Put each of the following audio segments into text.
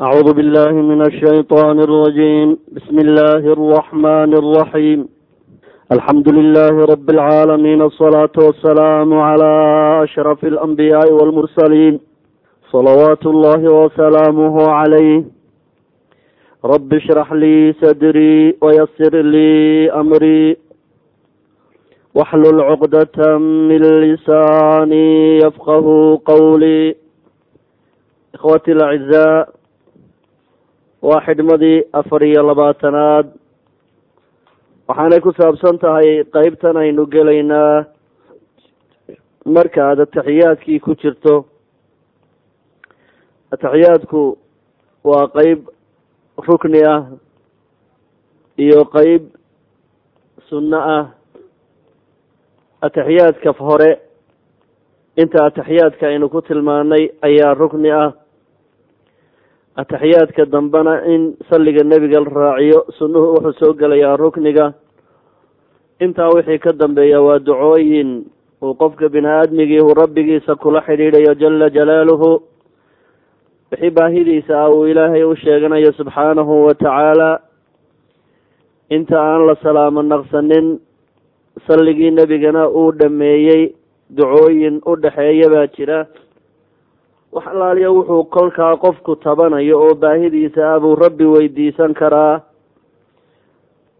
أعوذ بالله من الشيطان الرجيم بسم الله الرحمن الرحيم الحمد لله رب العالمين الصلاة والسلام على أشرف الأنبياء والمرسلين صلوات الله وسلامه عليه رب اشرح لي صدري ويسر لي أمري واحلل عقدة من لساني يفقه قولي ikhwati alacizaa waa xidhmadii afar iyo labaatanaad. Waxaanay ku saabsan tahay qeybtan aynu gelaynaa. Marka aad ataxiyaadkii ku jirto. Ataxiyaadku waa qeyb rukni ah iyo qeyb sunno ah. Ataxiyaadka hore inta ataxiyaadka aynu ku tilmaanay ayaa rukni ah ataxiyaadka dambena in salliga nebiga la raaciyo sunnuhu wuxuu soo gelayaa rukniga. Intaa wixii ka dambeeya waa ducooyin uu qofka bini aadmigii uu rabbigiisa kula xidhiidhayo jala jalaaluhu. Wixii baahidiisa ah uu ilaahay u sheeganayo subxaanahu wa tacaala. Inta aan la salaamo naqsanin salligii nebigana uu dhameeyey ducooyin u dhexeeya baa jira wax alaaliya wuxuu kolkaa qofku tabanayo oo baahidiisa ah buu rabbi weydiisan karaa.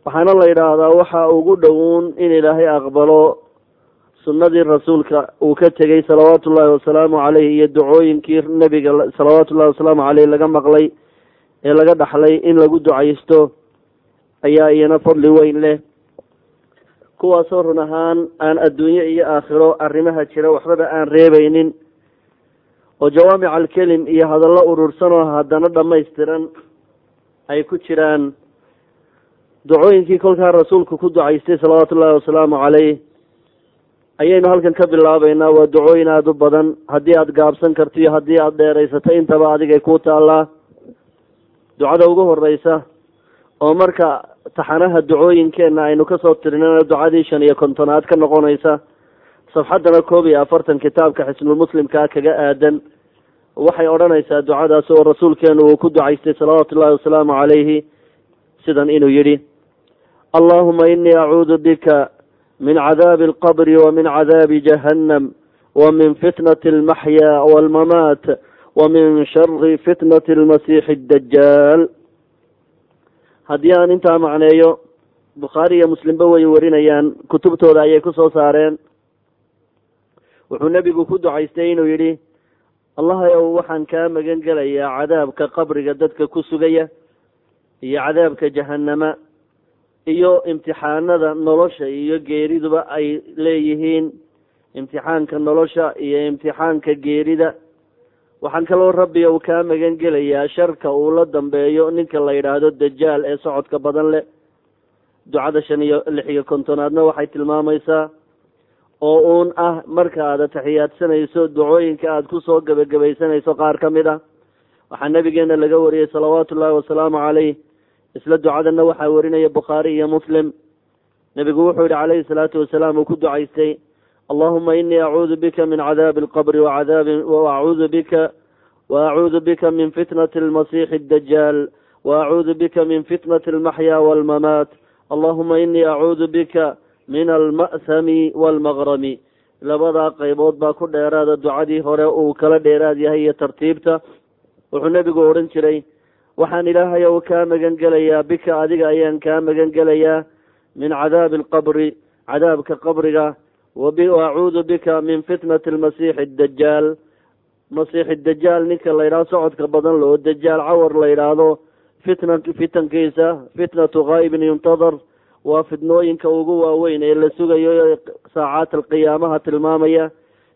waxaana la yidhaahdaa waxa ugu dhowoon in ilaahay aqbalo sunnadii rasuulka uu ka tegey salawaatu ullahi wasalaamu caleyh iyo ducooyinkii nebiga salawaatu ullahi wasalaamu caleyh laga maqlay ee laga dhaxlay in lagu ducaysto ayaa iyana fadli weyn leh. kuwaasoo run ahaan aan adduunye iyo aakhiro arrimaha jira waxbaba aan reebeynin oo jawaamic alkelim iyo hadallo urursan oo haddana dhammaystiran ay ku jiraan. Ducooyinkii kolkaa rasuulku ku ducaystay salawaatu ullahi wasalaamu caleyh ayaynu halkan ka bilaabeynaa waa ducooyin aada u badan. Haddii aada gaabsan karto iyo haddii aada dheeraysato intaba adigay ku taallaa. Ducada ugu horeysa oo marka taxanaha ducooyinkeenna aynu ka soo tirinana ducadii shan iyo kontonaad ka noqonaysa safxaddana koob iyo afartan kitaabka xisnulmuslimkaa kaga aadan waxay odhanaysaa ducadaas oo rasuulkeenu uu ku ducaystay salawaatu ullahi wasalaamu calayhi sidan inuu yidhi allahuma inii acuudu bika min cadaabi alqabri wa min cadaabi jahannam wa min fitnati almaxya walmamaat wa min shari fitnati almasiixi addajaal haddii aan intaa macneeyo bukhaari iyo muslimba way warinayaan kutubtooda ayay ku soo saareen wuxuu nebigu ku ducaystay inuu yidhi allahayow waxaan kaa magan gelayaa cadaabka qabriga dadka ku sugaya iyo cadaabka jahanama iyo imtixaanada nolosha iyo geeriduba ay leeyihiin imtixaanka nolosha iyo imtixaanka geerida. Waxaan kaloo rabbi uu kaa magan gelayaa sharka uu la dambeeyo ninka la yidhaahdo dajaal ee socodka badan leh. Ducada shan iyo lix iyo kontonaadna waxay tilmaamaysaa oo uun ah marka aad ataxiyaadsanayso ducooyinka aada ku soo gebagabaysanayso qaar ka mid ah. Waxaa nabigeena laga wariyey salawaatu ullahi wasalaamu caleyh isla ducadana waxaa warinaya bukhaari iyo muslim. Nebigu wuxuu yihi calayhi salaatu wasalaam uu ku ducaystay allahuma inii acuudu bika min cadaabi alqabri wacadaabi waacuudu bika waacuudu bika min fitnati almasiixi addajaal waacuudu bika min fitnati almaxya walmamaat allahuma inii acuudu bika min alma'hami waalmaqrami labadaa qaybood baa ku dheeraada ducadii hore uu kala dheeraad yahay iyo tartiibta. Wuxuu nebigu odhan jiray waxaan ilaahay ou kaa magan gelayaa bika adiga ayaan kaa magan gelayaa min cadaabi alqabri cadaabka qabriga waacuudu bika min fitnati almasiixi addajaal masiixi dajaal ninka la yidhahdo socodka badan loo dajaal cawar la yidhaahdo fitna fitankiisa fitnatu ghaa'ibin yuntadar waa fidnooyinka ugu waaweyn ee la sugayo saacaat alqiyaamaha tilmaamaya.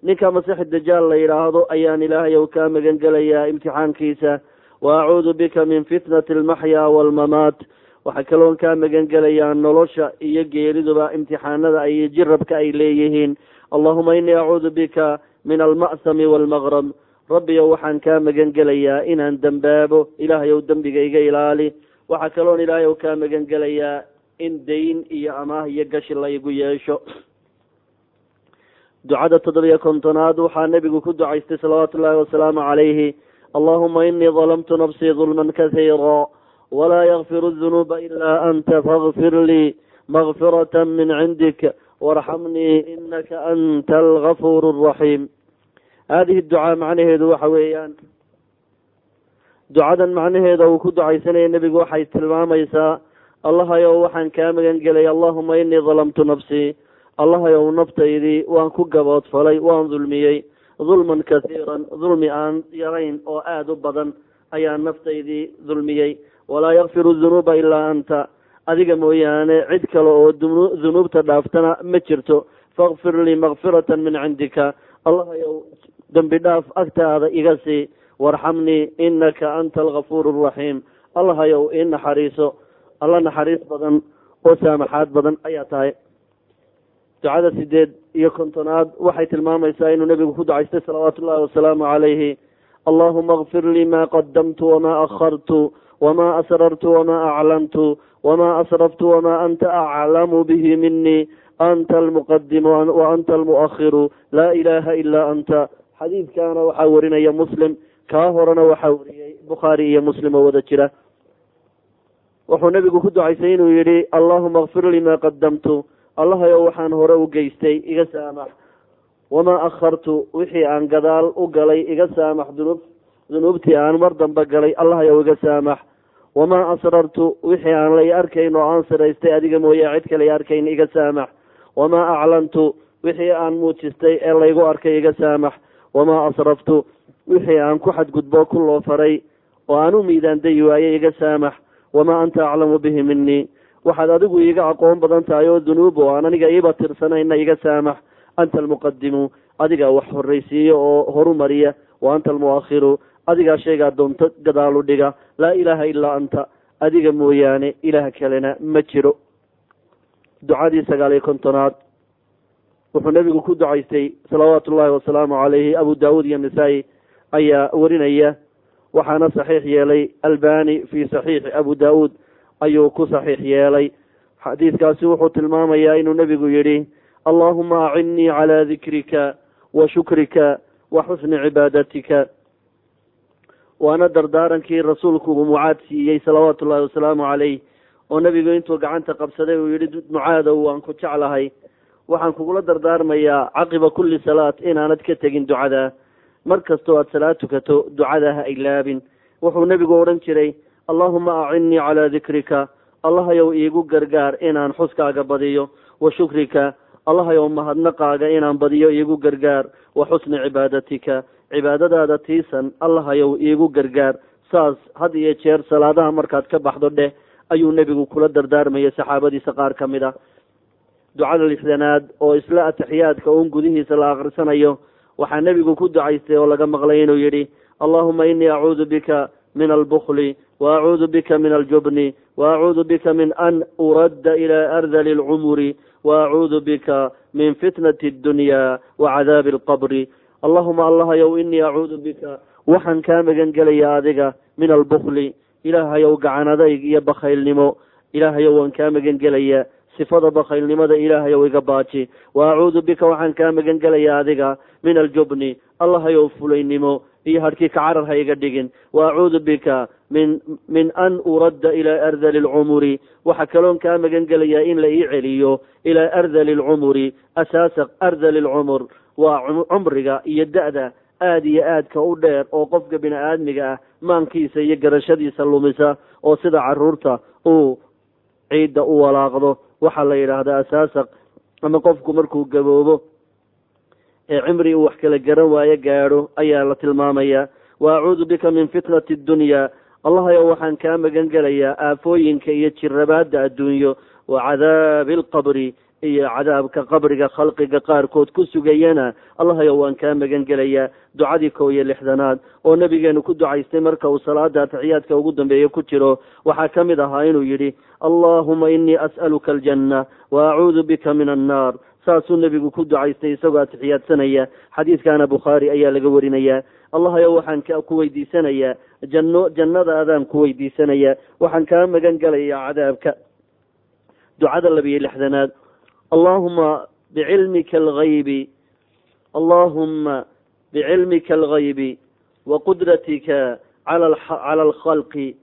Ninka masiixi dajaal la yidhaahdo ayaan ilaahay ou kaa magan gelayaa imtixaankiisa. Wa acuudu bika min fitnati almaxya waalmamaat waxaa kaloon kaa magan gelayaa nolosha iyo geeriduba imtixaanada iyo jirabka ay leeyihiin. Allahuma inii acuudu bika min alma'sami waalmaqrab rabbiyow waxaan kaa magan gelayaa inaan dembaabo ilaahay ow dembiga iga ilaali. Waxaa kaloon ilaahay ow kaa magan gelayaa in dayn iyo amaah iyo gashi laygu yeesho. Ducada toddobiyo kontonaad waxaa nebigu ku ducaystay salawaatu ullaahi wasalaamu calayhi. Allahuma inii dalamtu nafsii dulman kahiira walaa yakfiru dunuuba ilaa anta fakfir lii makfirata min cindik. Warxamnii inaka anta algafuur araxiim hadihi ducaa macnaheedu waxa weeyaan ducadan macnaheeda uu ku ducaysanaya nebigu waxay tilmaamaysaa allahayow waxaan kaa magan gelay allahuma inii dalamtu nafsii allahayow naftaydii waan ku gaboodfalay waan dulmiyey. Dulman kasiiran dulmi aan yarayn oo aada u badan ayaa naftaydii dulmiyey. Walaa yakfiru dunuuba ilaa anta. Adiga mooyaane cid kale oo dunuubta dhaaftana ma jirto. Fakfir lii makfirata min cindika. Allahayow dembi dhaaf agtaada iga sii. Warxamnii inaka anta algafuur araxiim allahayow ii naxariiso alla naxariis badan oo saamaxaad badan ayaa tahay. Ducada sideed iyo kontonaad waxay tilmaamaysaa inuu nebigu ku ducaystay salawaatu ullahi wasalaamu calayhi. Allahuma kfir lii ma qadamtu wama akhartu wma asrartu wma aclantu wma asraftu wma anta aclamu bihi minii anta almuqadimu wa anta almuakhiru. Laa ilaha ila anta. Xadiidkaana waxaa warinaya muslim kaa horena waxaa wariyey bukhaari iyo muslim oo wada jira wuxuu nebigu ku ducaysay inuu yihi allahuma kfir lii ma qadamtu allahayow waxaan hore u geystay iga saamax. Wamaa akhartu wixii aan gadaal u galay iga saamax dunuub dunuubtii aan mar dambe galay allahayow iga saamax. Wamaa asrartu wixii aan lay arkayn oo aan siraystay adiga mooye cid kale arkayn iga saamax. Wamaa aclantu wixii aan muujistay ee laygu arkay iga saamax. Wamaa asraftu wixii aan ku xadgudbo ku loo faray oo aan u miidaandayi waayey iga saamax wamaa anta aclamu bihi minii waxaad adigu iiga aqoon badan tahay oo dunuub oo aan aniga iiba tirsanayna iga saamax anta almuqadimu adigaa wax horraysiiyo oo horumariya wa anta almuakhiru adigaa shaygaa doonto gadaalu dhiga laa ilaaha ilaa anta adiga mooyaane ilaah kalena ma jiro ducadii sagaal iyo kontonaad wuxuu nebigu ku ducaystay salawaatu ullahi wasalaamu calayhi abu daawuud iyo nisaa-i ayaa warinaya waxaana saxiix yeelay albani fi saxiixi abu daawuud ayuu ku saxiix yeelay. Xadiidkaasi wuxuu tilmaamayaa inuu nebigu yidhi allahuma acinnii calaa dikrika wa shukrika wa xusni cibaadatika. Waana dardaarankii rasuulku uu mucaad siiyey salawaatu ullahi wasalaamu calayh oo nebigu intuu gacanta qabsaday uu yihi mucaadow waan ku jeclahay. Waxaan kugula dardaarmayaa caqiba kulli salaat inaanad ka tegin ducada mar kastoo aad salaad tukato ducada ha ilaabin wuxuu nebigu odhan jiray allahuma acinnii calaa dikrika allahayow iigu gargaar inaan xuskaaga badiyo. Wa shukrika. Allahayow mahadnaqaaga inaan badiyo iigu gargaar. Wa xusni cibaadatika cibaadadaada tiisan allahayow iigu gargaar. Saas had iyo jeer salaadaha markaad ka baxdo dheh ayuu nebigu kula dardaarmayay saxaabadiisa qaar ka mid a ducada lixdanaad oo isla atixiyaadka uun gudihiisa la akhrisanayo waxaa nebigu ku ducaystay oo laga maqlay inuu yidhi allahuma inii acuudu bika min albukli wa acuudu bika min aljubni wa acuudu bika min an uradda ilaa ardali alcumuri wa acuudu bika min fitnati addunya wa cadaabi alqabri. Allahuma allahayow inii acuudu bika waxaan kaa magan gelaya adiga min albukli ilaahayow gacanadayg iyo bakhaylnimo. Ilaahayow waan kaa magan gelaya sifada bakhaylnimada ilaahayow iga baaji. Wa acuudu bika waxaan kaa magan gelaya adiga min aljubni allahayow fulaynimo iyo hadhkii ka carar ha iga dhigin. Wa acuudu bika min min an uradda ilaa ardali alcumuri waxa kaloon kaa magan gelayaa in la ii celiyo ilaa ardali alcumuri asaasa ardali alcumur waa cumriga iyo da-da aada iyo aadka u dheer oo qofka bini aadmiga ah maankiisa iyo garashadiisa lumisa oo sida carruurta uu ciidda u walaaqdo waxaa la yidhaahdaa asaasaq ama qofku markuu gaboobo ee cimri uu wax kala garan waayo gaadho ayaa la tilmaamayaa wa acuudu bika min fitnati addunya allahayow waxaan kaa magan gelayaa aafooyinka iyo jirabaadda adduunyo wa cadaabi alqabri iyo cadaabka qabriga khalqiga qaarkood ku sugayana allahayow waan kaa magan gelayaa ducadii kow iyo lixdanaad oo nabigeenu ku ducaystay marka uu salaada atixiyaadka ugu dambeeye ku jiro. Waxaa ka mid ahaa inuu yidhi allahuma inii as'aluka aljanna wa acuudu bika min annaar. Saasuu nebigu ku ducaystay isagoo atixiyaadsanaya xadiidkaana bukhaari ayaa laga warinayaa allahayow waxaan ku weydiisanayaa janno jannadaadaan ku weydiisanayaa waxaan kaa magan gelayaa cadaabka. Ducada labiyo lixdanaad allahuma bicilmika algaybi allahuma bicilmika algaybi waqudratika cala alkhalqi.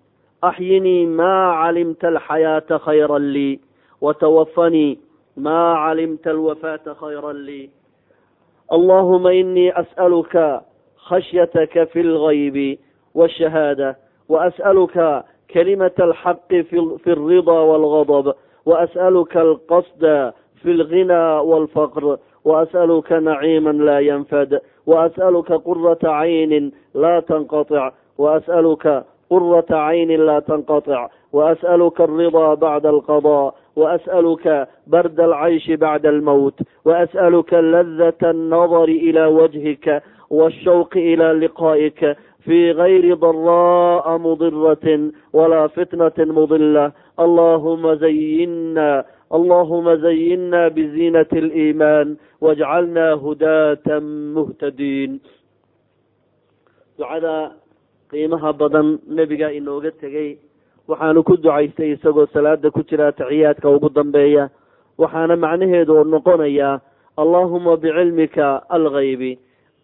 Axyinii ma calimta alxayaata khayra lii watawafanii ma calimta alwafaata khayra lii allahuma inii as'aluka khashyataka fi lgaybi wاshahaada waas'aluka kalimata alxaqi fi alrida walgadb waas'aluka alqasda في الغنى والفقر وأسألك نعيما لا ينفد وأسألك قرة عين لا تنقطع وأسألك قرة عين لا تنقطع وأسألك الرضا بعد القضاء وأسألك برد العيش بعد الموت وأسألك لذة النظر إلى وجهك والشوق إلى لقائك في غير ضراء مضرة ولا فتنة مضلة اللهم زينا اللهم زينا بزينة الإيمان واجعلنا هداة مهتدين ducada qiimaha badan nebiga inooga tegey waxaanu ku ducaystay isagoo salaada ku jira taxiyaadka ugu dambeeya waxaana macnaheedu noqonayaa allahuma bicilmika alghaybi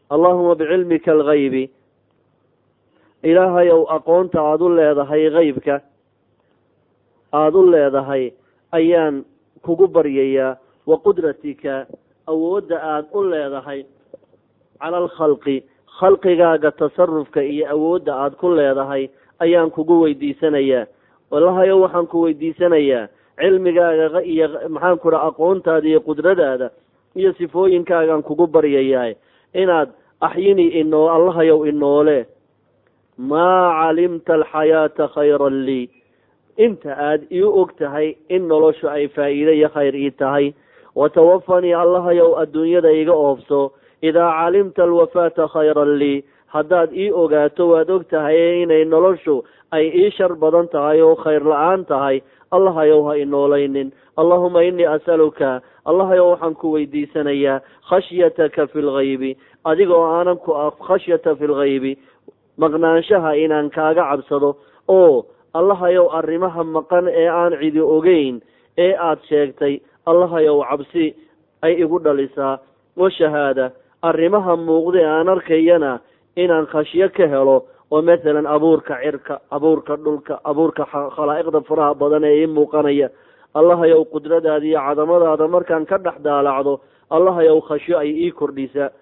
allahuma bicilmika alghaybi ilaahay ow aqoonta aada u leedahay haybka aada u leedahay ayaan kugu baryayaa wa qudratika awoodda aada u leedahay cala alkhalqi khalqigaaga tasarufka iyo awoodda aada ku leedahay ayaan kugu weydiisanayaa. Walahayo waxaan ku weydiisanayaa cilmigaaga iyo maxaan ku aqoontaada iyo qudradaada iyo sifooyinkaagaan kugu baryayaa inaad axyini inoo allahayow inoole. Maa calimta alxayaata khayran lii inta aada ii og tahay in noloshu ay faa'iide iyo khayr ii tahay. Watawafanii allahayow adduunyada iga oobso idaa calimta alwafaata khayran lii. Haddaad ii ogaato waad og tahay inay noloshu ay ii shar badan tahay oo khayr la'aan tahay. Allahayow ha inoolaynin allahuma inii asaluka. Allahayow waxaan ku weydiisanayaa khashyataka fi lghaybi adigoo aanan ku khashyata fi lghaybi maqnaanshaha inaan kaaga cabsado. Oo allahayow arrimaha maqan ee aan cidi ogeyn ee aada sheegtay allahayow cabsi ay igu dhalisaa washahaada arrimaha muuqda aan arkayana inaan khashyo ka helo. Oo mathalan abuurka cirka abuurka dhulka abuurka khalaa'iqda faraha badan ee ii muuqanaya. Allahayow qudradaada iyo cadamadaada markaan ka dhex daalacdo allahayow khashyo ay ii kordhisa.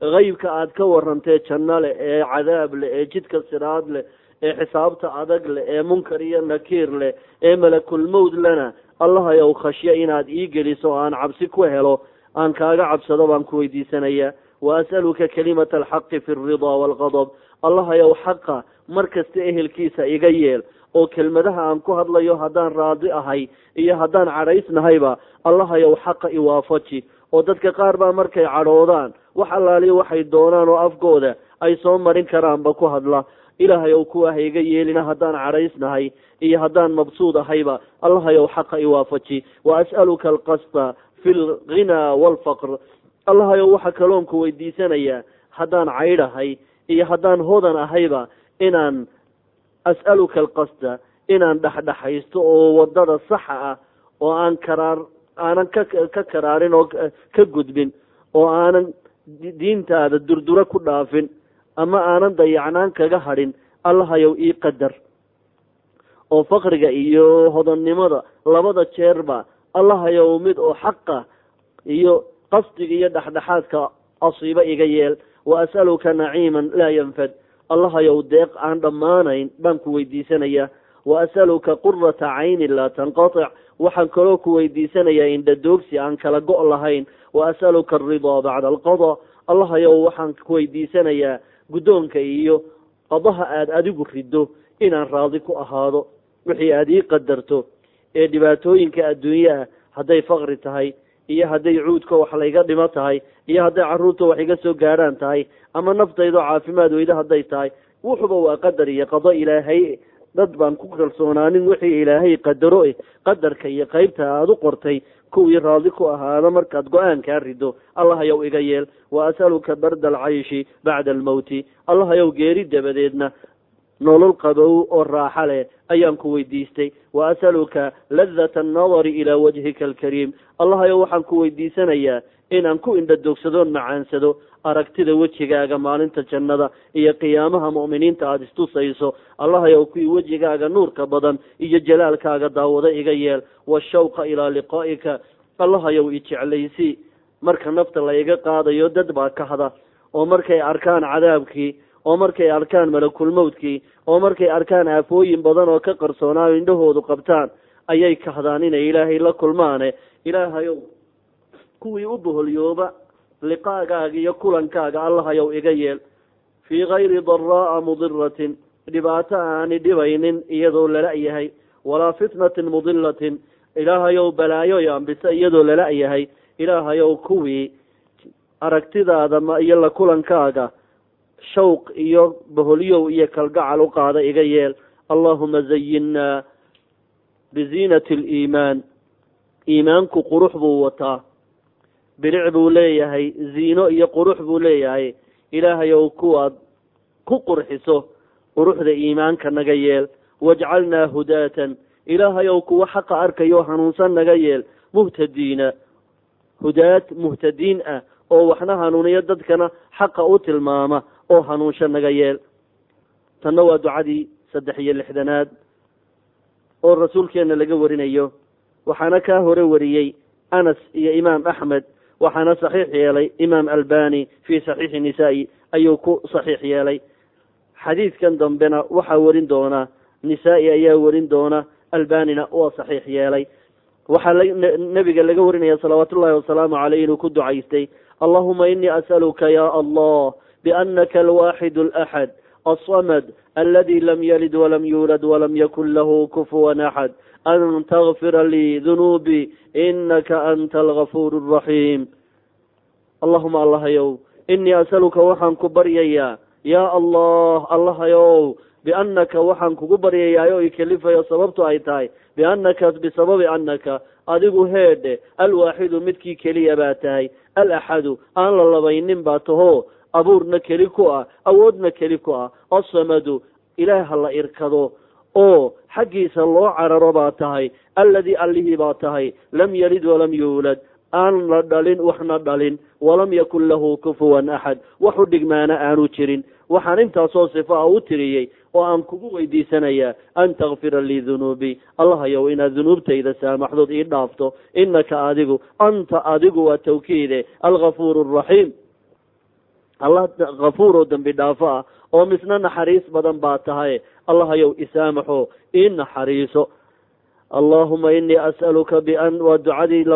Haybka aada ka warantee janno leh ee cadaab leh ee jidka siraad leh ee xisaabta adag leh ee munkar iyo nakiir leh ee malakulmowd lena allahayow khashyo inaad ii geliso aan cabsi ku helo aan kaaga cabsado baan ku weydiisanayaa. Wa as'aluka kalimata alxaqi fi alridaa waalqadab allahayow xaqa mar kasta ehelkiisa iga yeel oo kelmadaha aan ku hadlayo haddaan raadi ahay iyo haddaan cadhaysnahayba allahayow xaqa iwaafaji oo dadka qaar baa markay cadhoodaan wax allaaliyo waxay doonaan oo afkooda ay soo marin karaanba ku hadla ilaahayow kuwa ha iga yeelina haddaan cadhaysnahay iyo haddaan mabsuud ahayba allahayow xaqa iwaafaji wa as'aluka alqasda fi alghinaa waalfaqr allahayow waxa kaloon ku weydiisanayaa haddaan caydhahay iyo haddaan hodan ahayba inaan as'aluka alqasda inaan dhexdhexaysto oo waddada saxa ah oo aan karaar aanan ka ka karaarin oo ka gudbin oo aanan diintaada durduro ku dhaafin ama aanan dayacnaan kaga hadhin allahayow ii qadar. Oo faqriga iyo hodannimada labada jeerba allahayow mid oo xaqa iyo qasdiga iyo dhexdhexaadka asiibo iga yeel. Wa as'aluka naciiman laa yanfad. Allahayow deeq aan dhammaanayn baan ku weydiisanayaa wa as'aluka qurata caynin laa tanqatic waxaan kaloo ku weydiisanayaa indhadoogsi aan kala go' lahayn. Wa as'aluka alridaa bacda alqada. Allahayow waxaan ku weydiisanayaa guddoonka iyo qadaha aada adigu riddo inaan raadi ku ahaado wixii aada ii qadarto ee dhibaatooyinka adduunye ah hadday faqri tahay iyo hadday cuudka wax layga dhimo tahay iyo hadday carruurta wax iga soo gaadhaan tahay ama naftaydoo caafimaad weyda hadday tahay wuxuba waa qadar iyo qado ilaahay dad baan ku kalsoonaanin wixii ilaahay qadaro eh qadarka iyo qeybta aada u qortay kuwii raadi ku ahaada markaad go'aankaa rido allahayow iga yeel wa as'aluka barda alcayshi bacda almowti allahayow geeri dabadeedna nolol qabow oo raaxa leh ayaan ku weydiistay. Wa asaluka ladata annadari ilaa wajhika alkariim allahayo waxaan ku weydiisanayaa inaan ku indhadogsadoon macaansado aragtida wejigaaga maalinta jannada iyo qiyaamaha mu'miniinta aada istusayso. Allahayow kuwii wejigaaga nuurka badan iyo jalaalkaaga daawado iga yeel. Washawqa ilaa liqaa'ika. Allahayow i jeclaysi marka nafta la iga qaadayo dad baa kahda oo markay arkaan cadaabkii oo markay arkaan malakulmowdkii oo markay arkaan aafooyin badan oo ka qarsoonaayo indhahoodu qabtaan ayay kahdaan inay ilaahay la kulmaane. Ilaahayow kuwii u boholyooba liqaagaaga iyo kulankaaga allahayow iga yeel. Fii kayri daraa'a mudiratin dhibaato aani dhibaynin iyadoo lala yahay walaa fitnatin mudilatin ilaahayow balaayo yaambisa iyadoo lala yahay ilaahayow kuwii aragtidaada ma iyo la kulankaaga shawq iyo boholyow iyo kalgacal u qaada iga yeel. Allahuma zayinnaa biziinati aliimaan iimaanku qurux buu wataa. Bilic buu leeyahay ziino iyo qurux buu leeyahay. Ilaahayow kuwaad ku qurxiso quruxda iimaanka naga yeel. Wajcalnaa hudaatan. Ilaahayow kuwa xaqa arkayo hanuunsan naga yeel. Muhtadiina. Hudaad muhtadiin ah oo waxna hanuuniyo dadkana xaqa u tilmaama oo hanuunsho naga yeel tanna waa ducadii saddex iyo lixdanaad oo rasuulkeena laga warinayo. Waxaana kaa hore wariyey anas iyo imaam axmed waxaana saxiix yeelay imaam albani fii saxiixi nisaa-i ayuu ku saxiix yeelay. Xadiidkan dambena waxaa warin doona nisaa-i ayaa warin doona albanina waa saxiix yeelay. Waxaa nabiga laga warinaya salawaatu ullahi wasalaamu caleyh inuu ku ducaystay allahuma inii as'aluka ya allah bianaka alwaxidu alaxad alsamad aladi lam yalid walam yuulad walam yakun lahu kufuwan axad an takfira lii dunuubii inaka anta algafuur araxiim allahuma allahayow inii asaluka waxaan ku baryayaa yaa allah allahayow biannaka waxaan kugu baryayaa oo ikalifayo sababtu ay tahay biannaka bisababi annaka adigu heedhe alwaaxidu midkii keliya baa tahay alaxadu aan la labaynin baa taho abuurna keli ku ah awoodna keli ku ah asamadu ilaaha la irkado oo xaggiisa loo cararo baa tahay alladii allihii baa tahay lam yalid walam yuulad aan la dhalin waxna dhalin walam yakun lahu kufuwan axad wax u dhigmaana aanu jirin. Waxaan intaasoo sifo a u tiriyey oo aan kugu weydiisanayaa an takfira lii dunuubii allahayow inaad dunuubtayda saamaxdood ii dhaafto inaka adigu anta adigu waa tawkiide algafuur araxiim allah kafuur oo dambi dhaafo ah oo misna naxariis badan baa tahay. Allahayow isaamaxo ii naxariiso. Allahuma inii as'aluka bian waa ducadii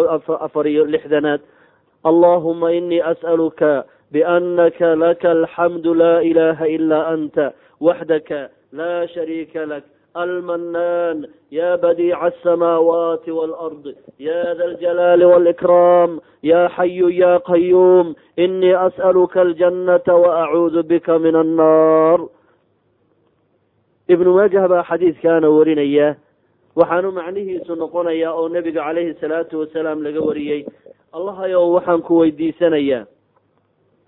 afar iyo lixdanaad. Allahuma inii as'aluka biannaka laka alxamdu laa ilaha ilaa anta waxdaka laa shariika lak almanaan ya badiica asamaawaati waalard ya da aljalaali waalikraam ya xayu ya qayuum inii as'aluka aljannata waacuudu bika min annaar ibnu maajah baa xadiidkaana warinaya waxaanu macnihiisu noqonayaa oo nebiga calayhi salaatu wasalaam laga wariyey allahayow waxaan ku weydiisanayaa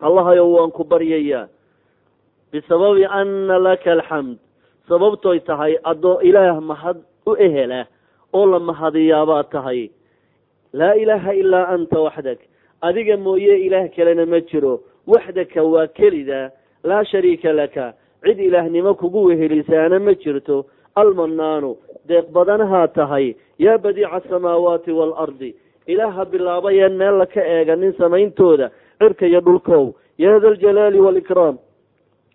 allahayow waan ku baryayaa bisababi ana laka alxamd sababtoy tahay adoo ilaah mahad u ehela oo la mahadiyaabaad tahay. Laa ilaaha ilaa anta waxdak. Adiga mooye ilaah kalena ma jiro. Waxdaka waa kelida. Laa shariika laka. Cid ilaahnimo kugu wehelisaana ma jirto. Almanaanu deeq badanahaa tahay. Yaa badiica asamaawaati waalardi ilaaha bilaabayeen meel la ka eeganin samayntooda cirka iyo dhulkow. Yaa da aljalaali waalikraam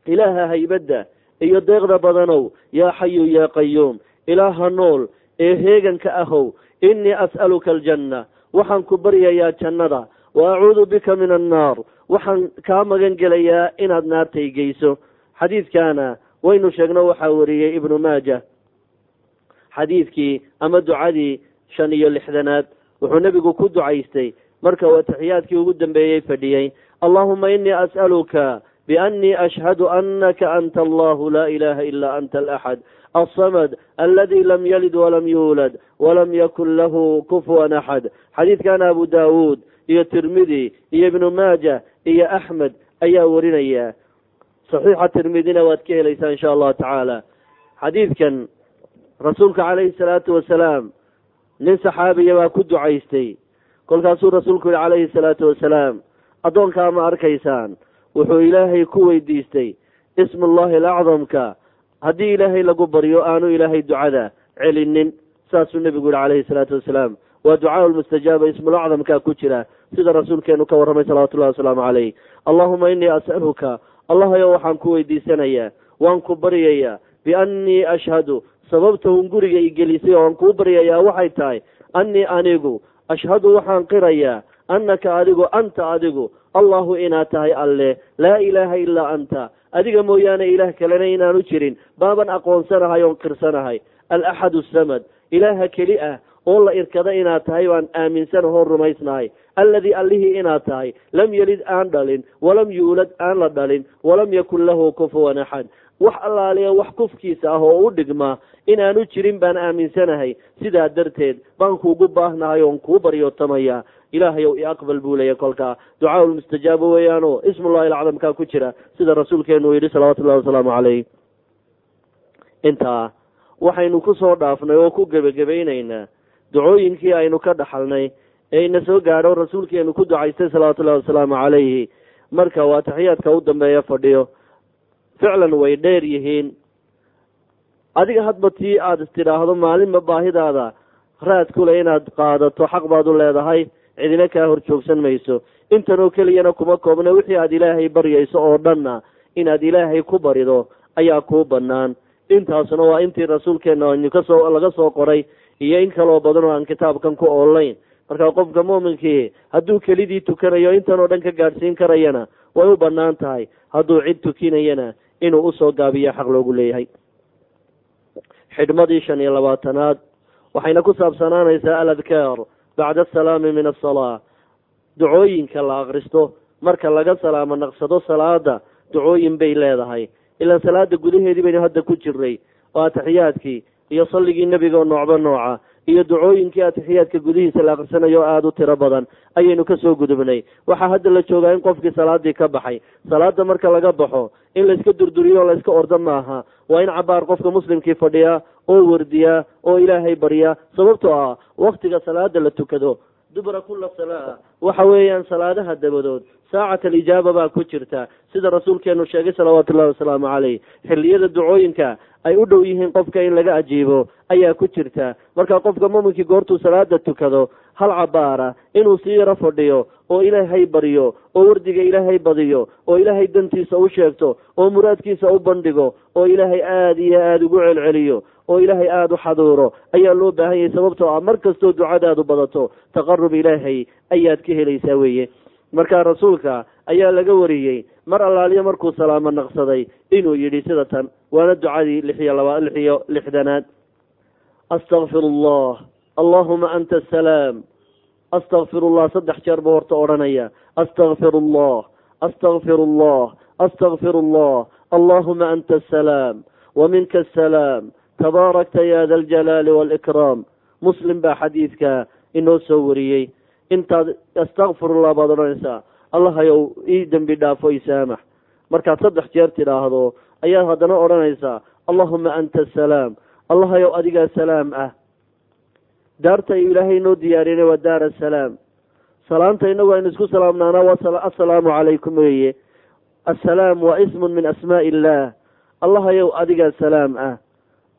ilaaha haybadda iyo deeqda badanow yaa xayu yaa qayuum ilaaha nool ee heeganka ahow innii as'aluka aljanna waxaan ku baryayaa jannada wa acuudu bika min annaar waxaan kaa magan gelayaa inaad naartay geyso. Xadiidkaana waynu sheegno waxaa wariyey ibnu maaja. Xadiidkii ama ducadii shan iyo lixdanaad wuxuu nebigu ku ducaystay marka uu atixiyaadkii ugu dambeeyey fadhiyey allahuma inii as'aluka biannii ashhadu anaka anta allahu laa ilaha ila anta alaxad alsamad aladi lam yalid walam yuulad walam yakun lahu kufuwan axad xadiidkana abu daawuud iyo tirmidi iyo ibnu maaja iyo axmed ayaa warinaya saxiixa tirmidina waad ka helaysaa insha allahu tacaala xadiidkan rasuulka calayhi salaatu wasalaam nin saxaabiya baa ku ducaystay kolkaasuu rasuulku yihi calayhi salaatu wasalaam addoonkaa ma arkaysaan wuxuu ilaahay ku weydiistay ismullahi alacdamka haddii ilaahay lagu baryo aanu ilaahay ducada celinin. Saasuu nebigu yihi calayhi salaatu wasalaam. Waa ducaa lmustajaaba ismulacdamkaa ku jira sida rasuulkeenu ka warramay salawatullahi wasalaamu calayh. Allahuma innii as'aluka allahayo waxaan ku weydiisanayaa waan ku baryayaa biannii ashhadu sababtahun guriga i gelisay oo aan kuu baryayaa waxay tahay annii anigu ashhadu waxaan qirayaa annaka adigu anta adigu allahu inaad tahay alle. Laa ilaaha ilaa anta. Adiga mooyaane ilaah kalena inaanu jirin. Baaban aqoonsanahay oon qirsanahay. Alaxad asamad ilaaha keli ah oo la irkada inaad tahay baan aaminsanaho rumaysnahay. Alladii allihii inaad tahay. Lam yelid aan dhalin. Walam yuulad aan la dhalin. Walam yakun lahu kufuwan axad. Wax allaaliya wax kufkiisa ah oo u dhigma inaanu jirin baan aaminsanahay. Sidaa darteed baan kuugu baahnahay oon kuu baryootamaya ilaahayow i aqbal buu leeya kolkaa ducaa lmustajaaba weeyaano ismullahi alacdamkaa ku jira sida rasuulkeenu uu yidhi salawatullahi wasalaamu caleyh. Intaa waxaynu ku soo dhaafnay oo ku gebagabaynaynaa ducooyinkii aynu ka dhaxalnay ee ina soo gaadho rasuulkeenu ku ducaystay salawatullahi wasalaamu calayhi marka waa taxiyaadka u dambeeya fadhiyo. Ficlan way dheer yihiin. Adiga hadba tii aada istidhaahdo maalinba baahidaada raad kule inaad qaadato xaq baad u leedahay cidina kaa hor joogsan mayso. Intanoo keliyana kuma koobna wixii aada ilaahay baryayso oo dhanna inaad ilaahay ku barido ayaa kuu bannaan. Intaasna waa intii rasuulkeena aynu ka soo laga soo qoray iyo in kaloo badan oo aan kitaabkan ku oolayn marka qofka muuminkii hadduu kelidii tukanayo intan oo dhan ka gaadhsiin karayana way u bannaan tahay. Hadduu cid tukinayana inuu u soo gaabiyo xaq loogu leeyahay. Xidhmadii shan iyo labaatanaad. Waxayna ku saabsanaanaysaa aladkaar bacda asalaami min asalaa ducooyinka la akristo marka laga salaamo naqsado salaada ducooyin bay leedahay ilaan salaada gudaheedii baynu hadda ku jirnay oo atixiyaadkii iyo salligii nebiga noocba nooca iyo ducooyinkii atixiyaadka gudihiisa la akrisanayo aada u tiro badan ayaynu ka soo gudubnay waxaa hadda la joogaa in qofkii salaadii ka baxay salaada marka laga baxo in layska durduriyo o layska ordo maaha waa in cabaar qofka muslimkii fadhiyaa oo wardiyaa oo ilaahay baryaa sababtoo ah waktiga salaada la tukado. Dubra kula salaa. Waxa weeyaan salaadaha dabadood saacat alijaaba baa ku jirta. Sida rasuulkeenu sheegay salawaatu ullahi wasalaamu caleyh xilliyada ducooyinka ay u dhow yihiin qofka in laga ajiibo ayaa ku jirta. Marka qofka muminkii goortuu salaada tukado hal cabaara inuu sii yaro fadhiyo oo ilaahay baryo oo wardiga ilaahay badiyo oo ilaahay dantiisa u sheegto oo muraadkiisa u bandhigo oo ilaahay aada iyo aada ugu celceliyo oo ilaahay aada u xaduuro ayaa loo baahan yahay sababtoo ah mar kastoo ducadaadu badato taqarub ilaahay ayaad ka helaysaa weeye. Marka rasuulka ayaa laga wariyey mar allaaliyo markuu salaamo naqsaday inuu yidhi sida tan waana ducadii lixiyo laba lixiyo lixdanaad. Astakfir allah allahuma anta asalaam astakfir allah saddex jeer buu horta odhanaya. Astakfir allah astakfir allah astakfir allah allahuma anta asalaam waminka asalaam tabaarakta ya da aljalaali waalikraam muslim baa xadiidka inoo soo wariyey. Intaad astakfirullah baad odhanaysaa. Allahayow ii dembi dhaafo isaamax markaad saddex jeer tidhaahdo ayaad haddana odhanaysaa. Allahuma anta asalaam allahayow adigaa salaam ah daarta ilaahay noo diyaariyana waa daar asalaam salaanta inagu aynu isku salaamnaana waa assalaamu calaykum weeye. Assalaam waa ismun min asmaa'i illaah allahayow adigaa salaam ah.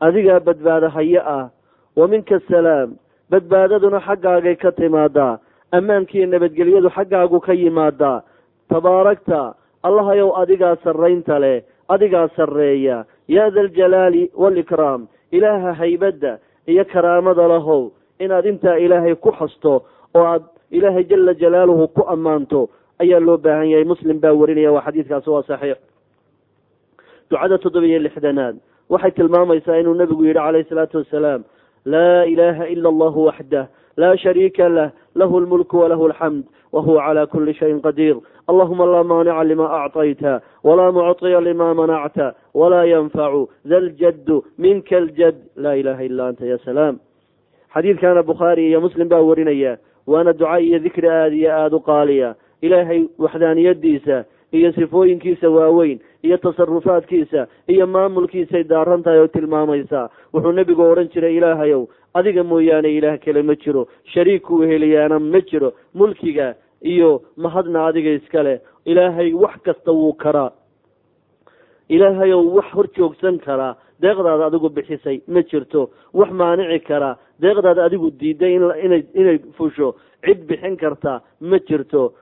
Adigaa badbaado haye ah. Wa minka asalaam badbaadaduna xaggaagay ka timaadaa ammaankiiyo nabadgelyadu xaggaagu ka yimaadaa tabaarakta allahayow adigaa sarraynta leh adigaa sarreeya. Yaa da aljalaali waalikraam ilaaha haybadda iyo karaamada lahow inaad intaa ilaahay ku xasto oo aad ilaahay jala jalaaluhu ku ammaanto ayaa loo baahan yahay. Muslim baa warinaya waa xadiidkaasi waa saxiix. Ducada toddobiyo lixdanaad. Waxay tilmaamaysaa inuu nebigu yidhi calayhi salaatu wasalaam laa ilaaha ila allahu waxdah laa shariika lah lahu lmulku walahu alxamd wahuwa cala kuli shayin qadiir. Allahuma laa maanica lima acطayta walaa mucطiya lima manacta walaa yanfacu da ljaddu minka aljad laa ilaha ila anta ya salaam xadiidkana bukhaari iyo muslim baa warinaya waana duca iyo dikri aada iyo aada u qaaliya. Ilaahay waxdaaniyadiisa iyo sifooyinkiisa waaweyn iyo tasarufaadkiisa iyo maamulkiisay daaran tahay oo tilmaamaysaa wuxuu nebigu odhan jiray ilaahayow adiga mooyaane ilaah kale ma jiro. Shariik kuu heliyaana ma jiro. Mulkiga iyo mahadna adiga iska leh. Ilaahay wax kasta wuu karaa. Ilaahayow wax hor joogsan karaa. Deeqdaada adigu bixisay ma jirto. Wax maanici karaa deeqdaada adigu diiday inay inay fusho cid bixin karta ma jirto.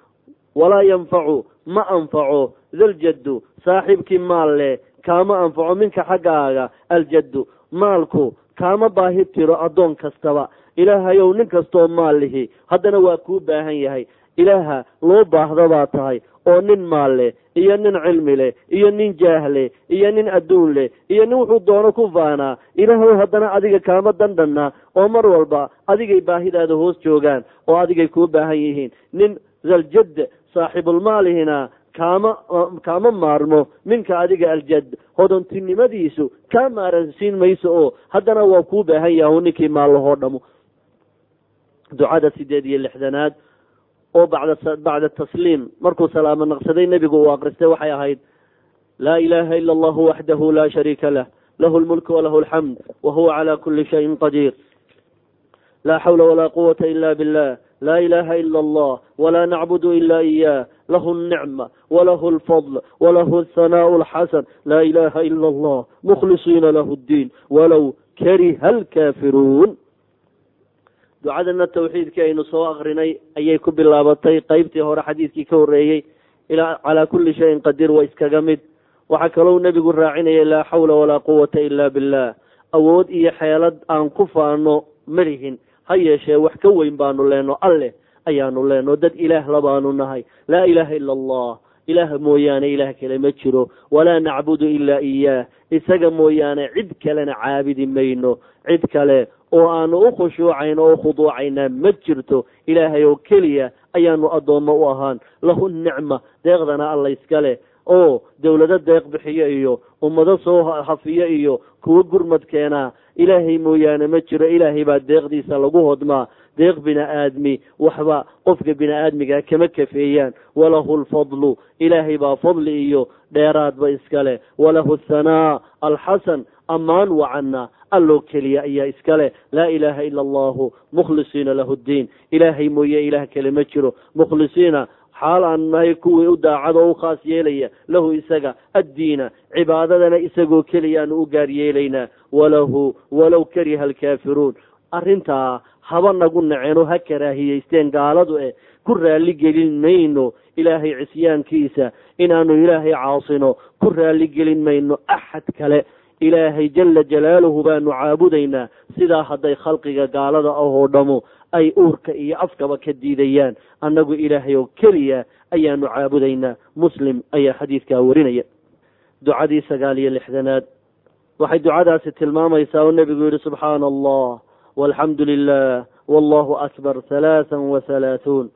Walaa yanfacu ma anfaco. Daljaddu saaxiibkii maal leh kaama anfaco minka xaggaaga. Aljaddu maalku kaama baahi tiro addoon kastaba. Ilaahayow nin kastoo maal lihi haddana waa kuu baahan yahay. Ilaaha loo baahda baa tahay oo nin maal leh iyo nin cilmi leh iyo nin jaah leh iyo nin adduun leh iyo nin wuxuu doono ku faanaa ilaahow haddana adiga kaama dandhanna oo mar walba adigay baahidaada hoos joogaan oo adigay kuu baahan yihiin. Nin daljad saaxibulmaalihina kaama kaama maarmo minka adiga aljad hodontinimadiisu kaa maaransiin mayso oo haddana waa kuu baahan yahay ninkii maallahoo dhamo ducada sideed iyo lixdanaad oo bacda tasliim. Markuu salaamo naqsaday nebigu uu akristay waxay ahayd laa ilaha ila allahu waxdahu laa shariika lah. Lahu lmulku walahu alxamd wa huwa cala kuli shayin qadiir laa xawla walaa quwata ila billah. Laa ilaha ila allah walaa nacbudu ila iyah lahu alnicma walahu alfadl walahu alhanaau alxasan laa ilaha ila allah mukhlisiina lahu ddiin walow kariha alkaafiruun ducadana tawxiidkii aynu soo akrinay ayay ku bilaabatay. Qeybtii hore xadiidkii ka horreeyey ilaa calaa kulli shayin qadiir waa iskaga mid. Waxaa kalou nebigu raacinaya laa xawla walaa quwata ila billah. Awood iyo xeelad aan ku faano malihin ha yeeshee wax ka weyn baanu leenno alleh ayaanu leenno dad ilaah labaanu nahay. Laa ilaaha ila allah. Ilaah mooyaane ilaah kale ma jiro. Walaa nacbudu ilaa iyaah isaga mooyaane cid kalena caabidi mayno. Cid kale oo aanu u khushuucayno oo khuduucaynaa ma jirto ilaahay oo keliya ayaanu addoommo u ahaan. Lahu nicma deeqdana alla iska leh. Oo dawlado deeq bixiyo iyo ummado soo hafiyo iyo kuwo gurmad keenaa ilaahay mooyaane ma jiro ilaahay baa deeqdiisa lagu hodmaa deeq bini aadmi waxba qofka bini aadmiga kama kafeeyaan. Walahu lfadlu ilaahay baa fadli iyo dheeraadba iska leh. Walahu athanaa alxasan ammaan wacana alloo keliya ayaa iska leh. Laa ilaaha ila allahu mukhlisiina lahu ddiin ilaahay mooye ilaah kale ma jiro. Mukhlisiina xaal aan nahay kuwii u daacado o u khaas yeelaya lahu isaga addiina cibaadadana isagoo keliya aanu u gaar yeelaynaa walahu walow kariha alkaafiruun. Arrintaa haba nagu naceno ha karaahiyeysteen gaaladu eh. Ku raalli gelin mayno ilaahay cisyaankiisa. Inaanu ilaahay caasino ku raalli gelin mayno axad kale ilaahay jala jalaaluhu baanu caabudaynaa sidaa hadday khalqiga gaalada ah oo dhamo ay uurka iyo afkaba ka diidayaan. Annagu ilaahay oo keliya ayaanu caabudaynaa. Muslim ayaa xadiidkaa warinaya. Ducadii sagaal iyo lixdanaad. Waxay ducadaasi tilmaamaysaa oo nebigu yihi subxaana allah walxamdu lilah wallahu akbar halaathan wa halaathuun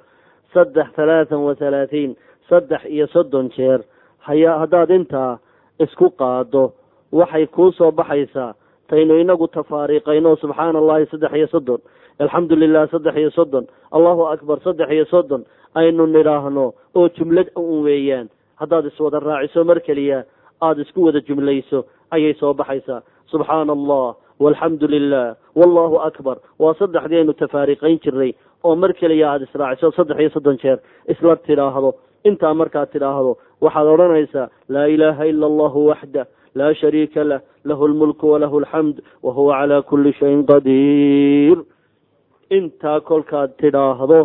saddex halaathan wa halaatiin saddex iyo soddon jeer. Haya haddaad intaa isku qaado waxay kuu soo baxaysaa taynu inagu tafaariiqayno subxaana allahi saddex iyo soddon alxamdu lilah saddex iyo soddon allahu akbar saddex iyo soddon aynu nidhaahno oo jumlad un weeyaan. Haddaad iswada raaciso mar keliya aada isku wada jumlayso ayay soo baxaysaa. Subxaana allah walxamdu lilah wallahu akbar. Waa saddexdii aynu tafaariiqayn jirnay oo mar keliya aada israaciso saddex iyo soddon jeer isla tidhaahdo. Intaa markaad tidhaahdo waxaad odhanaysaa laa ilaaha ila allahu waxda laa shariika lah lahu lmulku walahu alxamd wahuwa calaa kulli shayin qadiir intaa kolkaad tidhaahdo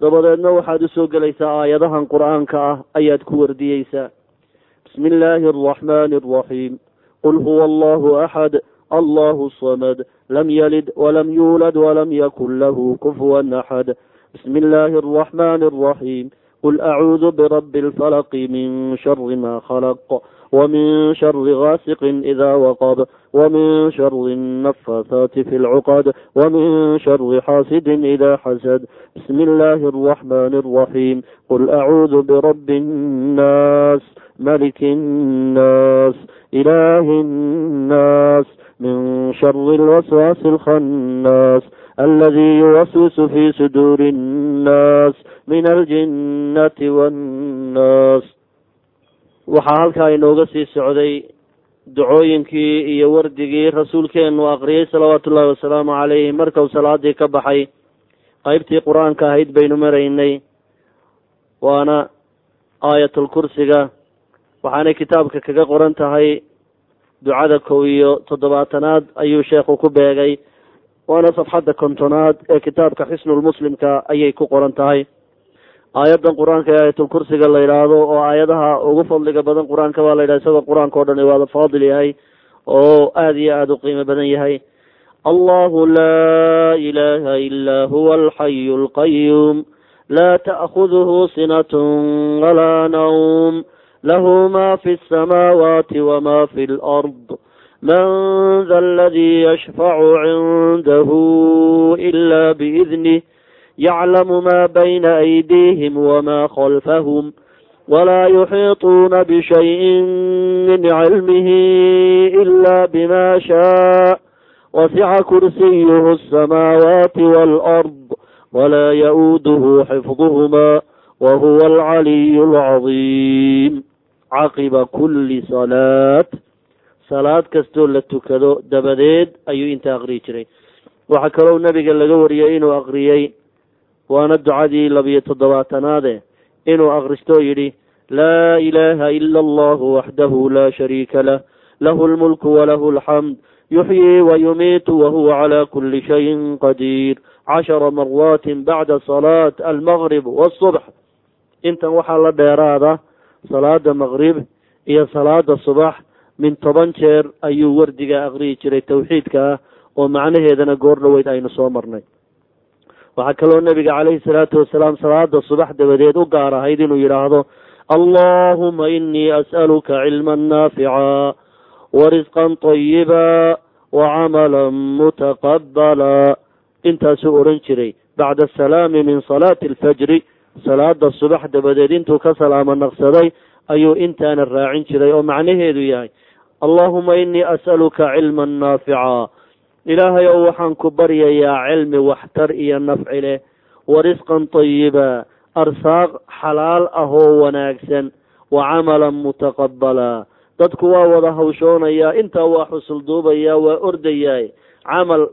dabadeedna waxaad u soo gelaysaa aayadahan qur'aanka ah ayaad ku wardiyeysaa bismi illaahi araxmani araxiim qul huwa allahu axad allahu samad lam yalid walam yuulad walam yakun lahu kufuwan axad bismi illaahi araxmani araxiim qul acuudu birabi alfalaqi min shari ma khalaq ومن شر غاسق إذا وقب ومن شر النفاثات في العقد ومن شر حاسد إذا حسد بسم الله الرحمن الرحيم قل أعوذ برب الناس ملك الناس إله الناس من شر الوسواس الخناس الذي يوسوس في صدور الناس من الجنة والناس waxaa halkaa inooga sii socday ducooyinkii iyo wardigii rasuulkeenu aqriyey salawaatu ullahi wasalaamu calayhi. Markau salaadii ka baxay qeybtii qur'aanka ahayd baynu maraynay waana aayatulkursiga waxaanay kitaabka kaga qoran tahay ducada kow iyo toddobaatanaad ayuu sheekhu ku beegay. Waana safxadda kontonaad ee kitaabka xisnulmuslimka ayay ku qoran tahay aayaddan qur-aanka ee aayatulkursiga la yidhaahdo oo aayadaha ugu fadliga badan qur-aanka baa la yidhaha isagoo qur-aanka o dhan waada faadil yahay oo aada iyo aada u qiimo badan yahay allahu laa ilaha ilaa huwa alxayu alqayuum laa ta'khuduhu sinatun walaa nawm lahu ma fi الsamaawaati wama fi اlأrض man da aladii yashfacu cindahu ila biidnih yaclamu ma bayna aydiihim wama khalfahum walaa yuxiiطuuna bishayءi min cilmihi ila bima shaء wasica kursiyuhu الsamaawaati wاlأrض walaa ya-uuduhu xifduhma wahuwa alcaliyu alcadiim caqiba kuli salaat salaad kastoo la tukado dabadeed ayuu inta aqriyi jiray waxaa kaloo nabiga laga wariyey inuu aqriyey waana ducadii labiyo toddobaatanaade inuu akhristoo yidhi laa ilaaha ila allahu waxdahu laa shariika lah lahu lmulku walahu alxamd yuxyii wayumiitu wahuwa calaa kuli shayin qadiir cashara maraatin bacda salaat almaqrib waasubx intan waxaa la dheeraada salaada maqrib iyo salaada subax min toban jeer ayuu wardiga aqriyi jiray tawxiidka ah oo macnaheedana goor dhoweyd aynu soo marnay waxaa kaloo nebiga caleyhi salaatu wasalaam salaada subax dabadeed u gaar ahayd inuu yidhaahdo allahuma inii as'aluka cilman naafica warisqan طayiba wacamalan mutaqabala intaasuu odhan jiray bacda asalaami min salaati alfajri salaada subax dabadeed intuu ka salaamo naqsaday ayuu intaana raacin jiray oo macnaheedu yahay allahuma inii as'aluka cilman naafica ilaahay ow waxaan ku baryayaa cilmi waxtar iyo nafci leh warisqan tayiba arsaaq xalaal ah oo wanaagsan wa camalan mutaqabala dadku waa wada hawshoonayaa intaa waa xusul duubayaa waa ordayaa. Camal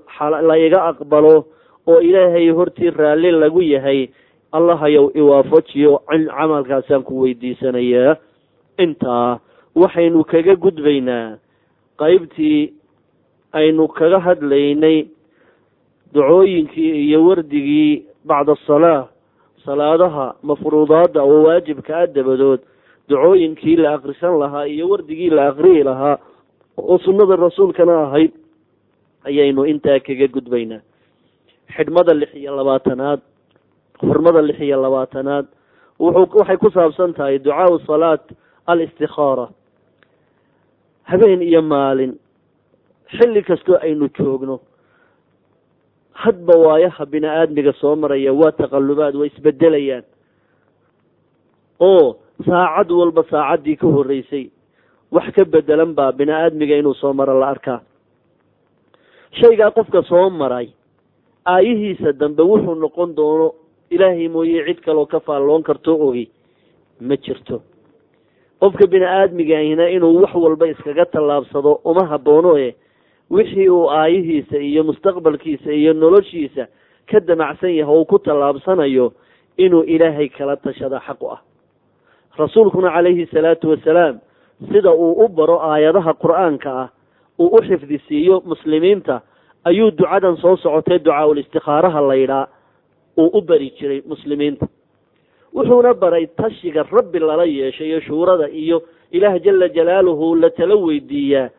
la iga aqbalo oo ilaahay hortii raalli lagu yahay allahayow iwaafajiyo camalkaasaan ku weydiisanayaa. Intaa waxaynu kaga gudbaynaa qeybtii aynu kaga hadlaynay ducooyinkii iyo wardigii bacda asalaa salaadaha mafruudaadda oo waajibka ah dabadood. Ducooyinkii la akrisan lahaa iyo wardigii la akriyi lahaa oo sunnada rasuulkana ahayd ayaynu intaa kaga gudbaynaa. Xidhmada lix iyo labaatanaad xurmada lix iyo labaatanaad wuxuu waxay ku saabsan tahay ducaau salaat alistikaara habeen iyo maalin xilli kastoo aynu joogno hadba waayaha bini aadmiga soo maraya waa taqalubaad waa isbedelayaan. Oo saacad walba saacaddii ka horreysay wax ka bedelan baa bini aadmiga inuu soo maro la arkaa. Shaygaa qofka soo maray aayihiisa dambe wuxuu noqon doono ilaahay mooye cid kaloo ka faalloon kartoo ogi ma jirto. Qofka bini aadmigahina inuu wax walba iskaga tallaabsado uma habboono e wixii uu aayihiisa iyo mustaqbalkiisa iyo noloshiisa ka damacsan yahay oo ku tallaabsanayo inuu ilaahay kala tashada xaq u ah. Rasuulkuna calayhi salaatu wasalaam sida uu u baro aayadaha qur'aanka ah uu u xifdisiiyo muslimiinta ayuu ducadan soo socotay ducaaul istikaaraha laydhaa uu u bari jiray muslimiinta. Wuxuuna baray tashiga rabbi lala yeeshay iyo shuurada iyo ilaah jala jalaaluhu la tala weydiiyaa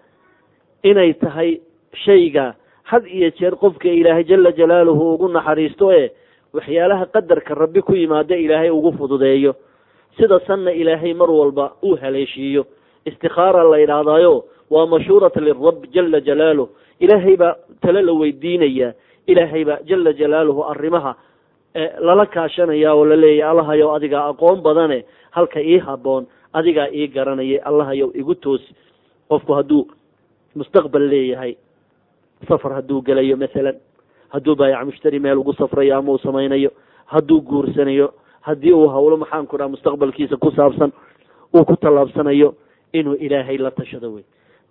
inay tahay shayga had iyo jeer qofka ilaahay jala jalaaluhu ugu naxariisto ee waxyaalaha qadarka rabbi ku yimaada ilaahay ugu fududeeyo. Sida sanna ilaahay mar walba uu haleeshiiyo. Istikaara la yidhaahdaayo waa mashhuurat lirab jala jalaaluh ilaahay baa tale la weydiinaya. Ilaahay baa jala jalaaluhu arrimaha lala kaashanaya oo laleeyahy allahayow adigaa aqoon badane halka ii haboon adigaa ii garanaya allahayow igu toosi. Qofku hadduu mustaqbal leeyahay. Safar hadduu gelayo masalan hadduu baayac mushtari meel ugu safrayo ama uu samaynayo hadduu guursanayo haddii uu hawlo maxaan ku dhaha mustaqbalkiisa ku saabsan uu ku tallaabsanayo inuu ilaahay la tashado wey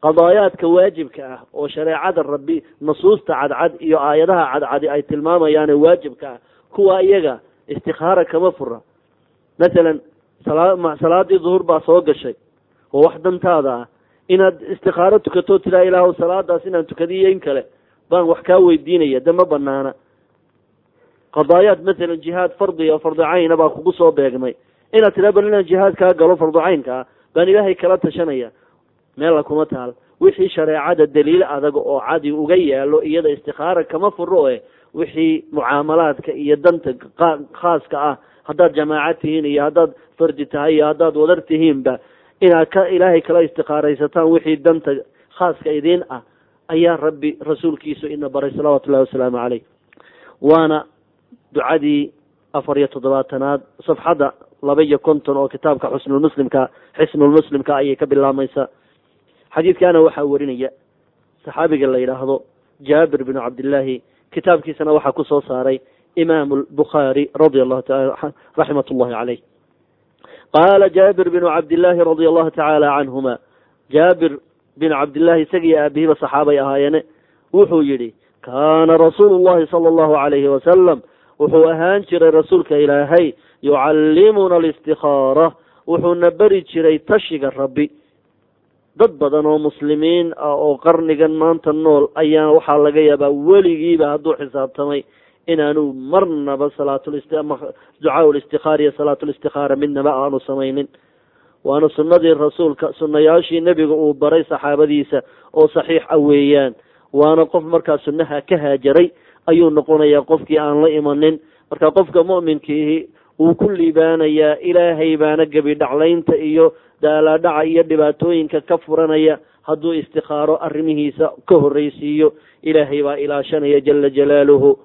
qadaayaadka waajibka ah oo shareecada rabbi nusuusta cadcad iyo aayadaha cadcadi ay tilmaamayaane waajibka ah kuwa iyaga istikaara kama fura masalan salaadii duhur baa soo gashay oo wax dantaada ah inaad istikaaro tukato tiraa ilaahw salaadaas inaan tukadiyo in kale baan wax kaa weydiinaya de ma banaana qadaayaad masalan jihaad fardi o fardi baa kugu soo beegmay. Inaad tiraa bal inaan jihaad kaa galo fardu caynka ah baan ilaahay kala tashanaya. Meella kuma taal. Wixii shareecada daliil adag oo cadi uga yaalo iyada istikaara kama furo e wixii mucaamalaadka iyo danta khaaska ah haddaad jamaaca tihiin iyo haddaad fardi tahay iyo haddaad wadar tihiinba inaad ka ilaahay kala istikaaraysataan wixii danta khaaska idiin ah ayaa rabbi rasuulkiisu ina baray salawaatu ullahi wasalaamu caleyh waana ducadii afar iyo toddobaatanaad safxadda laba iyo konton oo kitaabka xusnulmuslimka xisnulmuslimka ayay ka bilaabmaysaa xadiidkaana waxaa warinaya saxaabiga la yidhaahdo jaabir binu cabdillaahi kitaabkiisana waxaa ku soo saaray imaamu lbukhaari radia allahu taala raxmat ullahi caleyh qaala jaabir binu cabdillaahi radia allahu tacaala canhuma jaabir binu cabdillahi isagiiyo aabihiba saxaabay ahaayeene wuxuu yidhi kaana rasuulu llahi sala allahu calayhi wasalam wuxuu ahaan jiray rasuulka ilaahay yucallimuna alistikaara wuxuuna beri jiray tashiga rabbi dad badan oo muslimiin ah oo qarnigan maanta nool ayaa waxaa laga yaabaa weligiiba hadduu xisaabtamay inaanu marnaba salaatducaa listikaara iyo salaatulistikaara midnaba aanu samaynin. Waana sunnadii rasuulka sunnayaashii nebiga uu baray saxaabadiisa oo saxiix a weeyaan. Waana qof markaa sunnaha ka haajaray ayuu noqonayaa qofkii aan la imanin. Marka qofka mu'minkiihi wuu ku liibaanayaa ilaahay baana gebi dhaclaynta iyo daalaadhaca iyo dhibaatooyinka ka furanaya hadduu istikaaro arrimihiisa ka horreysiiyo ilaahay baa ilaashanaya jala jalaaluhu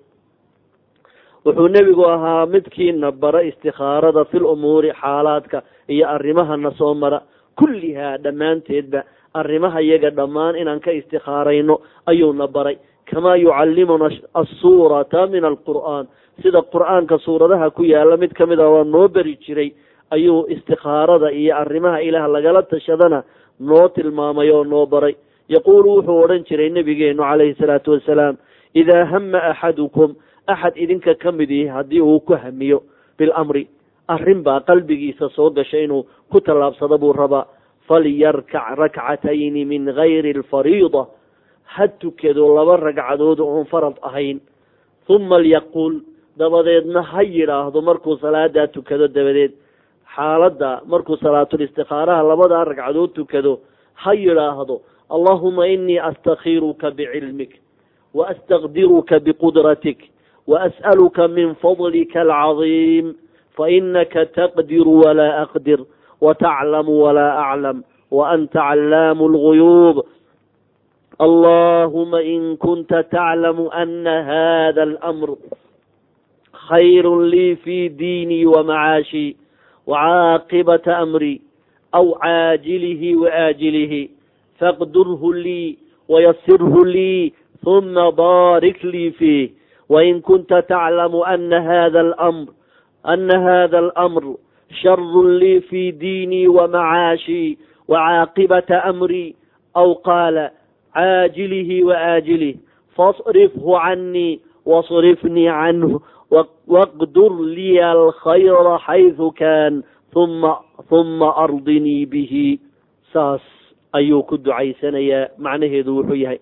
wuxuu nebigu ahaa midkiina bara istikaarada fil umuuri xaalaadka iyo arrimahana soo mara. Kullihaa dhammaanteedba arrimaha yaga dhammaan inaan ka istikaarayno ayuuna baray. Kamaa yucallimuna assuurata min alqur'aan. Sida qur'aanka suuradaha ku yaalla mid ka mid a waa noo beri jiray ayuu istikaarada iyo arrimaha ilaah lagala tashadana noo tilmaamay oo noo baray. Yaquulu wuxuu odhan jiray nebigeenu calayhi salaatu wasalaam idaa hama axadukum axad idinka ka mid ihi haddii uu ku hamiyo bilamri arrin baa qalbigiisa soo gashay inuu ku tallaabsado buu rabaa falyarkac rakcatayni min gayri alfariida ha tukado laba ragcadood oon farad ahayn uma lyaquul dabadeedna ha yidhaahdo markuu salaadaa tukado dabadeed xaaladda markuu salaatulistikaaraha labadaa ragcadood tukado ha yidhaahdo allahuma inii astakhiruka bicilmik waastaqdiruka biqudratik waas'aluka min fadlika alcadiim fainaka taqdiru walaa aqdir wataclamu walaa aclam waanta callaamu lguyuub allahuma in kunta taclamu ana hada alamr khayru lii fi diinii wamacaashii wacaaqibata amri aw caajilihi waaajilihi faqdurhu lii wayasirhu lii huma baarik lii fiih wain kunta taclamu ana hada alamr ana hada alamr sharu lii fi diinii wamacaashii wacaaqibata amri aw qaala caajilihi waaajilih fasrifhu canii wasrifnii canhu waqdur liya alkhayra xaydu kaan uma huma ardinii bihi saas ayuu ku ducaysanayaa macnaheedu wuxuu yahay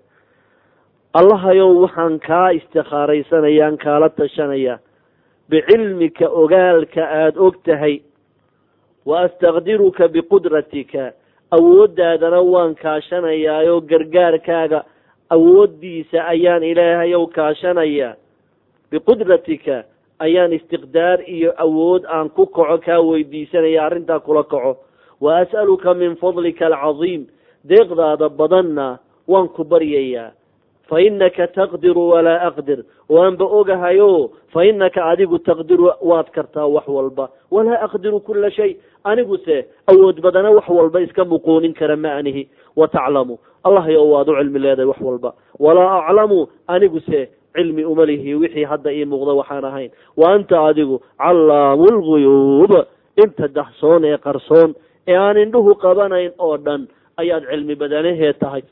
allahayow waxaan kaa istikaaraysanayaan kaala tashanayaa. Bicilmika ogaalka aada og tahay wa astaqdiruka biqudratika. Awooddaadana waan kaashanayaayoo gargaarkaaga awooddiisa ayaan ilaahayow kaashanayaa biqudratika ayaan istiqdaar iyo awood aan ku kaco kaa weydiisanaya arrintaa kula kaco. Wa as'aluka min fadlika alcadiim deeqdaada badanna waan ku baryayaa fa innaka taqdiru walaa aqdir waanba ogahayo fa innaka adigu taqdiru waad kartaa wax walba walaa aqdiru kula shay aniguse awood badana wax walba iska muquunin kara ma anihi wa taclamu allahyo waad u cilmi leedahay wax walba walaa aclamu aniguse cilmi uma lihi wixii hadda ii muuqda waxaan ahayn wa anta adigu callaamu lguyuub inta dahsoon ee qarsoon ee aan indhuhu qabanayn oo dhan ayaad cilmi badanaheed tahay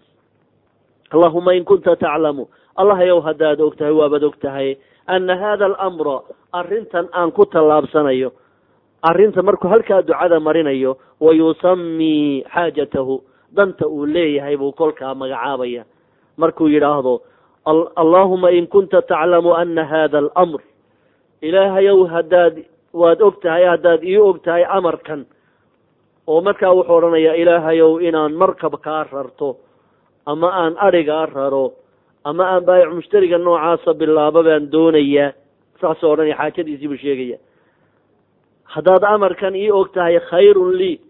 allahuma in kunta taclamu allah yow haddaad og tahay waabaad og tahay hada alamra arrintan aan ku tallaabsanayo arrinta markuu halkaa ducada marinayo wayusamii xaajatahu danta uu leeyahay buu kolkaa magacaabaya markuu yidhaahdo allahuma in kunta taclamu ana hada alamr. Ilaahayow haddaad waad og tahay haddaad ii og tahay amarkan oo markaa wuxuu odhanayaa ilaahayow inaan markab kaa rarto ama aan adhigaa raro ama aan baayic mushtariga noocaasa bilaabo baan doonayaa odhanaya xaajadiisii buu sheegaya. Haddaad amarkan ii og tahay khayrun lii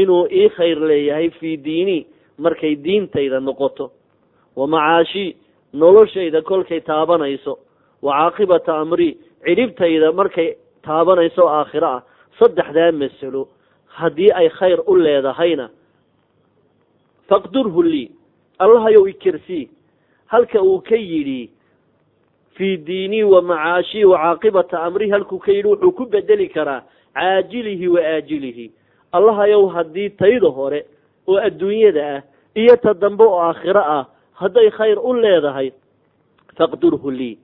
inuu ii khayr leeyahay fii diini markay diintayda noqoto. Wa macaashii noloshayda kolkay taabanayso. Wa caaqibata amri cidhibtayda markay taabanayso oo aakhiro ah saddexdaa masalo haddii ay khayr u leedahayna faqdurhu lii allahayow ikersii halka uu ka yidhi fii diinii wa macaashii wa caaqibata amrihi halkuu ka yidhi wuxuu ku bedeli karaa caajilihi wa aajilihi. Allahayow haddii tayda hore oo adduunyada ah iyo ta dambe oo aakhiro ah hadday khayr u leedahay faqdurhu lii.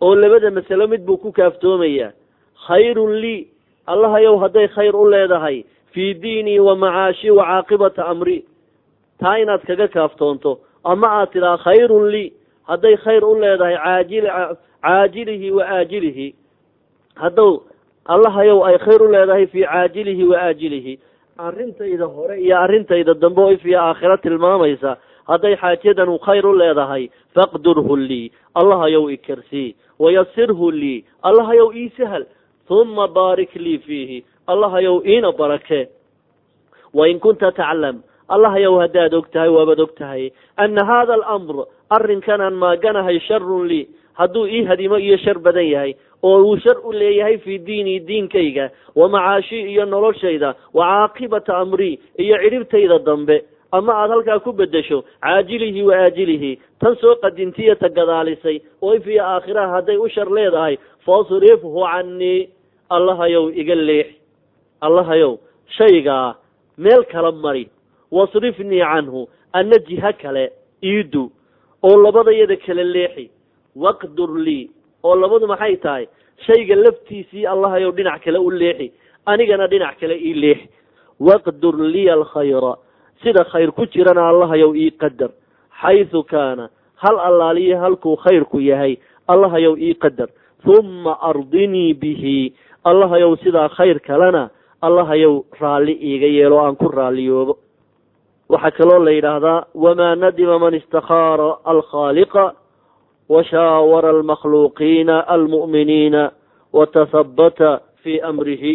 Oo labada masalo mid buu ku kaaftoomayaa. Khayrun lii. Allahayow hadday khayr u leedahay. Fii diinii wa macaashii wa caaqibata amri taa inaad kaga kaaftoonto. Ama aad tidhaa khayrun lii hadday khayr u leedahay caajil caajilihi wa aajilihi. Haddow allahayow ay khayr u leedahay fii caajilihi wa aajilihi. Arrintayda hore iyo arrintayda dambe oo ifiya aakhiro tilmaamaysa hadday xaajadanu khayr u leedahay faqdurhu lii allahayow ikersii wayasirhu lii allahayow ii sahal. Huma baarik lii fiihi. Allahayow iina barake. Wain kunta taclam allahayow haddaad og tahay waabaad og tahay ana hada alamr arrinkanaan maaganahay sharun lii hadduu ii hadimo iyo shar badan yahay oo uu shar u leeyahay fii diinii diinkayga wa macaashii iyo noloshayda wa caaqibata amrii iyo cidhibtayda dambe. Ama aada halkaa ku bedesho caajilihi wa aajilihi tan soo qadintiya ta gadaalisay oo ifiya aakhiraha hadday u shar leedahay fasrifhu canii allahayow iga leex. Allahayow shaygaa meel kala mari wasrifnii canhu anna jiho kale iidu oo labadayada kala leexi waqdur lii oo labadu maxay tahay shayga laftiisii allahayow dhinac kale u leexi anigana dhinac kale ii leexi waqdur liya alkhayra sida khayr ku jirana allahayow ii qadar. Xaysu kaana hal allaaliyo halkuu khayrku yahay allahayow ii qadar. Huma ardinii bihi allahayow sidaa khayr kalena allahayow raalli iiga yeelo aan ku raalliyoobo waxaa kaloo la yidhaahdaa wamaa nadima man istakhaara alkhaaliqa washaawara almakhluuqiina almu'miniina watathabata fii amrihi.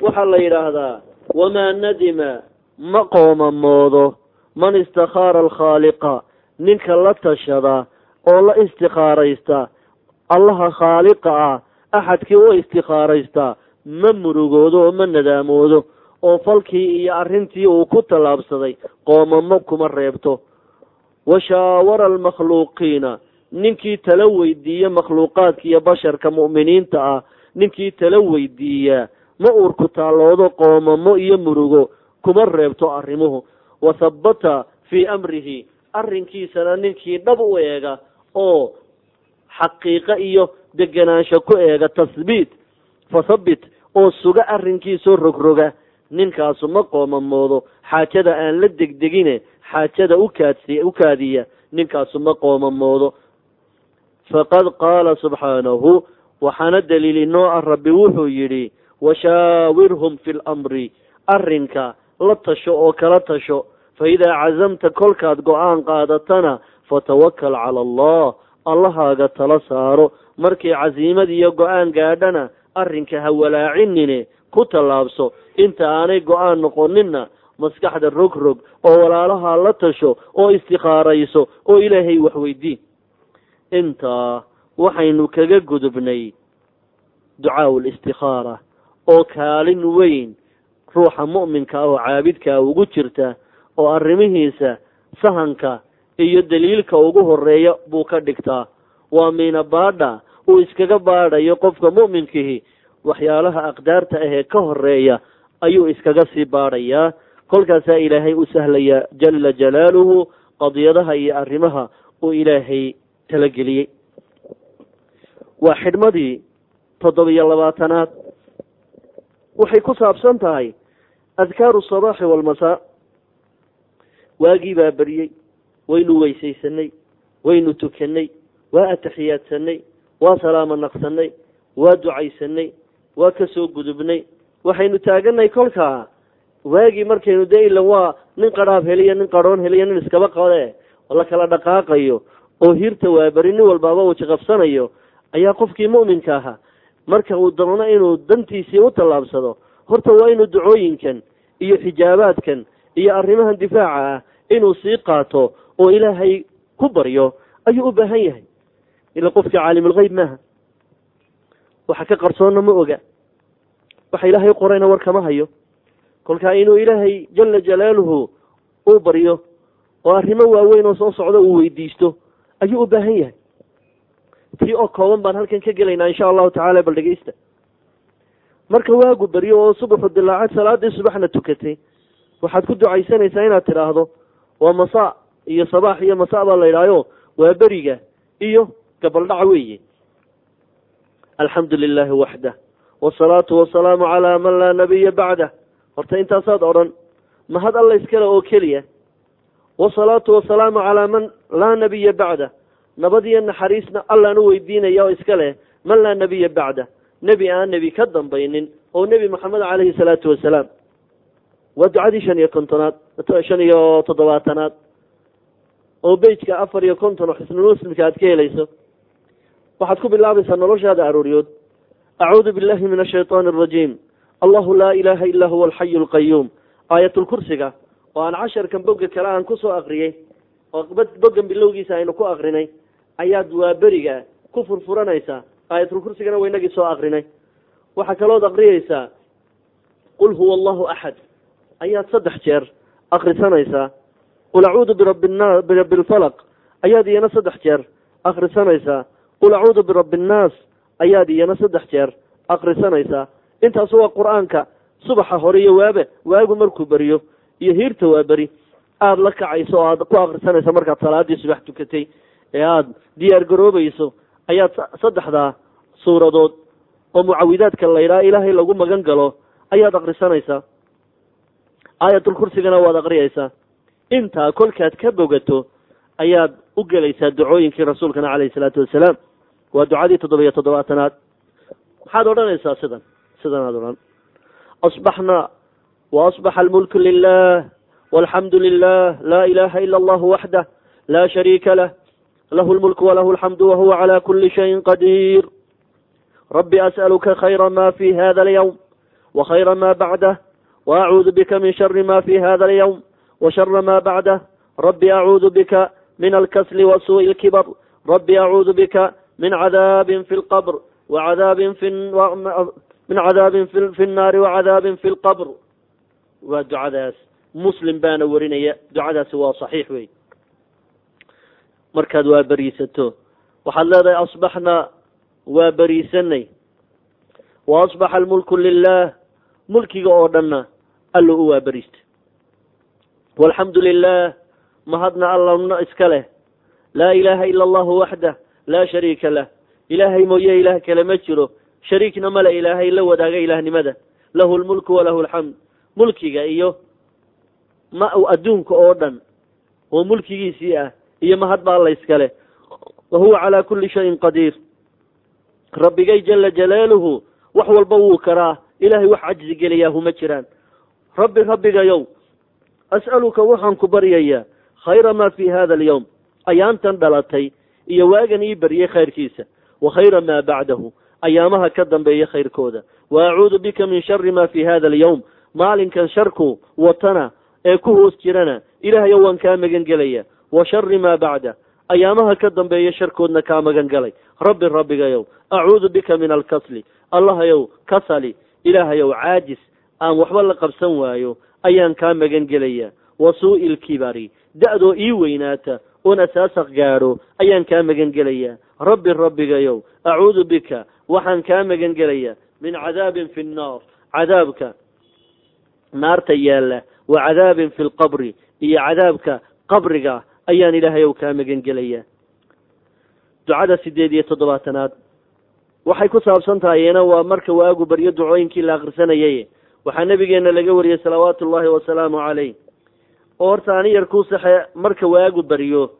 Waxaa la yidhaahdaa wamaa nadima ma qoomamoodo man istakhaara alkhaaliqa ninka la tashada oo la istikhaaraysta allaha khaaliqa ah axadkii u istikhaaraysta ma murugoodo oo ma nadaamoodo oo falkii iyo arrintii uu ku tallaabsaday qoomamo kuma reebto. Washaawara almakhluuqiina ninkii tala weydiiya makhluuqaadka iyo basharka mu'miniinta ah ninkii tala weydiiyaa ma uurku taalloodo qoomamo iyo murugo kuma reebto arrimuhu. Wathabbata fii amrihi arrinkiisana ninkii dhab u eega oo xaqiiqo iyo degenaansho ku eega tasbiit. Fathabbit oo suga arrinkiisoo rogroga ninkaasu ma qoomamoodo xaajada aan la degdegine xaajada ukaadsi u kaadiya ninkaasu ma qoomamoodo faqad qaala subxaanahu waxaana daliil inoo ah rabbi wuxuu yidhi washaawirhum fi lamri arrinka la tasho oo kala tasho fa idaa cazamta kolkaad go'aan qaadatana fatawakal cala allah allahaaga tala saaro. Markii casiimad iyo go'aan gaadhana arrinka ha walaacinine ku tallaabso inta aanay go'aan noqoninna maskaxda rog rog oo walaalahaa la tasho oo istikhaarayso oo ilaahay waxweydiin intaa waxaynu kaga gudubnay ducaau listikhaara oo kaalin weyn ruuxa mu'minka ah oo caabidkaa ugu jirta oo arrimihiisa sahanka iyo daliilka ugu horreeya buu ka dhigtaa. Waa miina baadha uu iskaga baadhayo qofka mu'minkihi waxyaalaha aqdaarta ahee ka horreeya ayuu iskaga sii baadhayaa kolkaasaa ilaahay u sahlayaa jala jalaaluhu qadiyadaha iyo arrimaha uu ilaahay talageliyey waa xidhmadii toddobiyo labaatanaad. Waxay ku saabsan tahay adkaaru sabaaxi waalmasaa waagii baa beriyey waynu weysaysanay waynu tukanay waa ataxiyaadsanay waa salaamo naqsanay waa ducaysanay waa ka soo gudubnay waxaynu taaganay kolkaa waagii markaynu dee ilan waa nin qadhaab heliyo nin qadhoon heliyo nin iskaba qade la kala dhaqaaqayo oo hirta waaberi nin walbaaba uu jiqabsanayo ayaa qofkii mu'minka ahaa. Marka uu doono inuu dantiisii u tallaabsado horta waa inuu ducooyinkan iyo xijaabaadkan iyo arrimahan difaaca ah inuu sii qaato oo ilaahay ku baryo ayuu u baahan yahay. Ila qofkii caalimulgeyb maaha. Waxa ka qarsoonna ma oga waxa ilaahay qorayna war kama hayo. Kolkaa inuu ilaahay jala jalaaluhu uu baryo oo arrimo waaweyn oo soo socda uu weydiisto ayuu u baahan yahay. Tii oo kooban baan halkan ka gelaynaa insha allahu tacala bal dhegeysta marka waagu baryo oo subaxu dilaacad salaadii subaxna tukatay waxaad ku ducaysanaysaa inaad tidhaahdo waa masaa iyo sabaax iyo masaa baa la yidhahyo waa beriga iyo gabaldhaca weeye. Alxamdu lilaahi waxdah wasalaatu wasalaamu calaa man laa nabiya bacdah horta intaasaad odhan mahad alla iskale oo keliya? Wasalaatu wasalaamu calaa man laa nabiya bacdah nabadiyo naxariisna allaan u weydiinaya oo iska leh man laa nabiya bacdah nebi aan nebi ka dambaynin oo nebi maxamed caleyhi salaatu wasalaam. Waa ducadii shan iyo kontonaad shan iyo toddobaatanaad. Oo bejka afar iyo konton oo xisnulmuslimka aad ka helayso waxaad ku bilaabaysaa noloshaada arooryood acuudu billahi min ashayطaani arajiim allahu laa ilaha ila huwa alxayu alqayuum aayatulkursiga oo aan casharkan bogga kale aan ku soo akriyey oo boggan bilowgiisa aynu ku akrinay ayaad waa beriga ku furfuranaysaa aayatulkursigana waa inagii soo akrinay waxaa kalood akriyeysaa qul huwa allahu axad ayaad saddex jeer akrisanaysaa qul acuudu birabbi nna birabbi lfalaq ayaad iyana saddex jeer akrisanaysaa qul acuudu birabbi nnaas ayaad iyana saddex jeer akrisanaysaa intaas waa qur'aanka subaxa hore iyo waabe waagu markuu beriyo iyo hiirta waa beri. Aada la kacayso oo aad ku akrisanayso markaad salaadii subax tukatay ee aada diyaar garoobayso ayaad saddexdaa suuradood oo mucawidaadka laydhaha ilaahay lagu magan galo ayaad akrisanaysaa aayatulkursigana waad akriyaysaa intaa kolkaad ka bogato ayaad u gelaysaa ducooyinkii rasuulkana caleyhi salaatu wasalaam waa ducadii toddobiyo toddobaatanaad. Maxaad odhanaysaa sidan sidanaad odhan. Asbaxna waasbaxa almulku lilah walxamdu lilah laa ilaha ila allahu waxdah laa shariika lah. Lahu lmulku walahu alxamdu wahuwa cala kuli shayin qadiir rabbi as'aluka khayra ma fi hada alyawm wakhayra ma bacdah waacuudu bika min shari ma fi hada alyawm washara ma bacdah rabbi acuudu bika min alkasli wasuu'i alkibar. Rabbi acuudu bika min cadaabin fi lqabr wacadaabin fi min cadaabin fi nnaari wacadaabin fi lqabr waa ducadaas muslim baana warinaya ducadaasi waa saxiix wey markaad waa beriisato waxaad leedahay asbaxna waa beriisanay wa asbaxa almulku lilah mulkiga oo dhanna allo u waa beriista walxamdu lilah mahadna allamno iska leh laa ilaaha ila allahu waxdah laa shariika lah. Ilaahay mooye ilaah kale ma jiro. Shariikna male ilaahay la wadaaga ilaahnimada lahu lmulku walahu alxamd mulkiga iyo ma adduunka oo dhan oo mulkigiisii ah iyo mahad ba alla iska leh. Wa huwa calaa kuli shayin qadiir. Rabbigay jala jalaaluhu wax walba wuu karaa. Ilaahay wax cajzi gelayahu ma jiraan. Rabbi rabbigayow as'aluka waxaan ku baryayaa khayra maa fii hada alyawm. Ayaantan dhalatay iyo waagan ii baryay khayrkiisa. Wa khayra maa bacdahu ayaamaha ka dambeeya khayrkooda. Wa acuudu bika min shari ma fii hada alyawm. Maalinkan sharku watana ee ku hoos jirana ilaahayow waan kaa magan gelaya. Wa shari maa bacda ayaamaha ka dambeeya sharkoodna kaa magan galay. Rabbi rabbigayow acuudu bika min alkasli. Allahayow kasali. Ilaahayow caajis. Aan waxba la qabsan waayo ayaan kaa magan gelaya. Wa suu'i ilkibari da-doo ii weynaata oon asaasaq gaadho ayaan kaa magan gelaya rabbi rabbigayow acuudu bika waxaan kaa magan gelaya min cadaabin fi nnaar cadaabka naarta yaalla wa cadaabin fi lqabri iyo cadaabka qabriga ayaan ilaahay ow kaa magan gelayaa ducada sideed iyo toddobaatanaad. Waxay ku saabsan tahay iyana waa marka waagu baryo ducooyinkii la akrisanayay waxaa nabigeena laga wariyey salawaatu ullahi wasalaamu calayh oo horta ani yar kuu saxe marka waagu baryo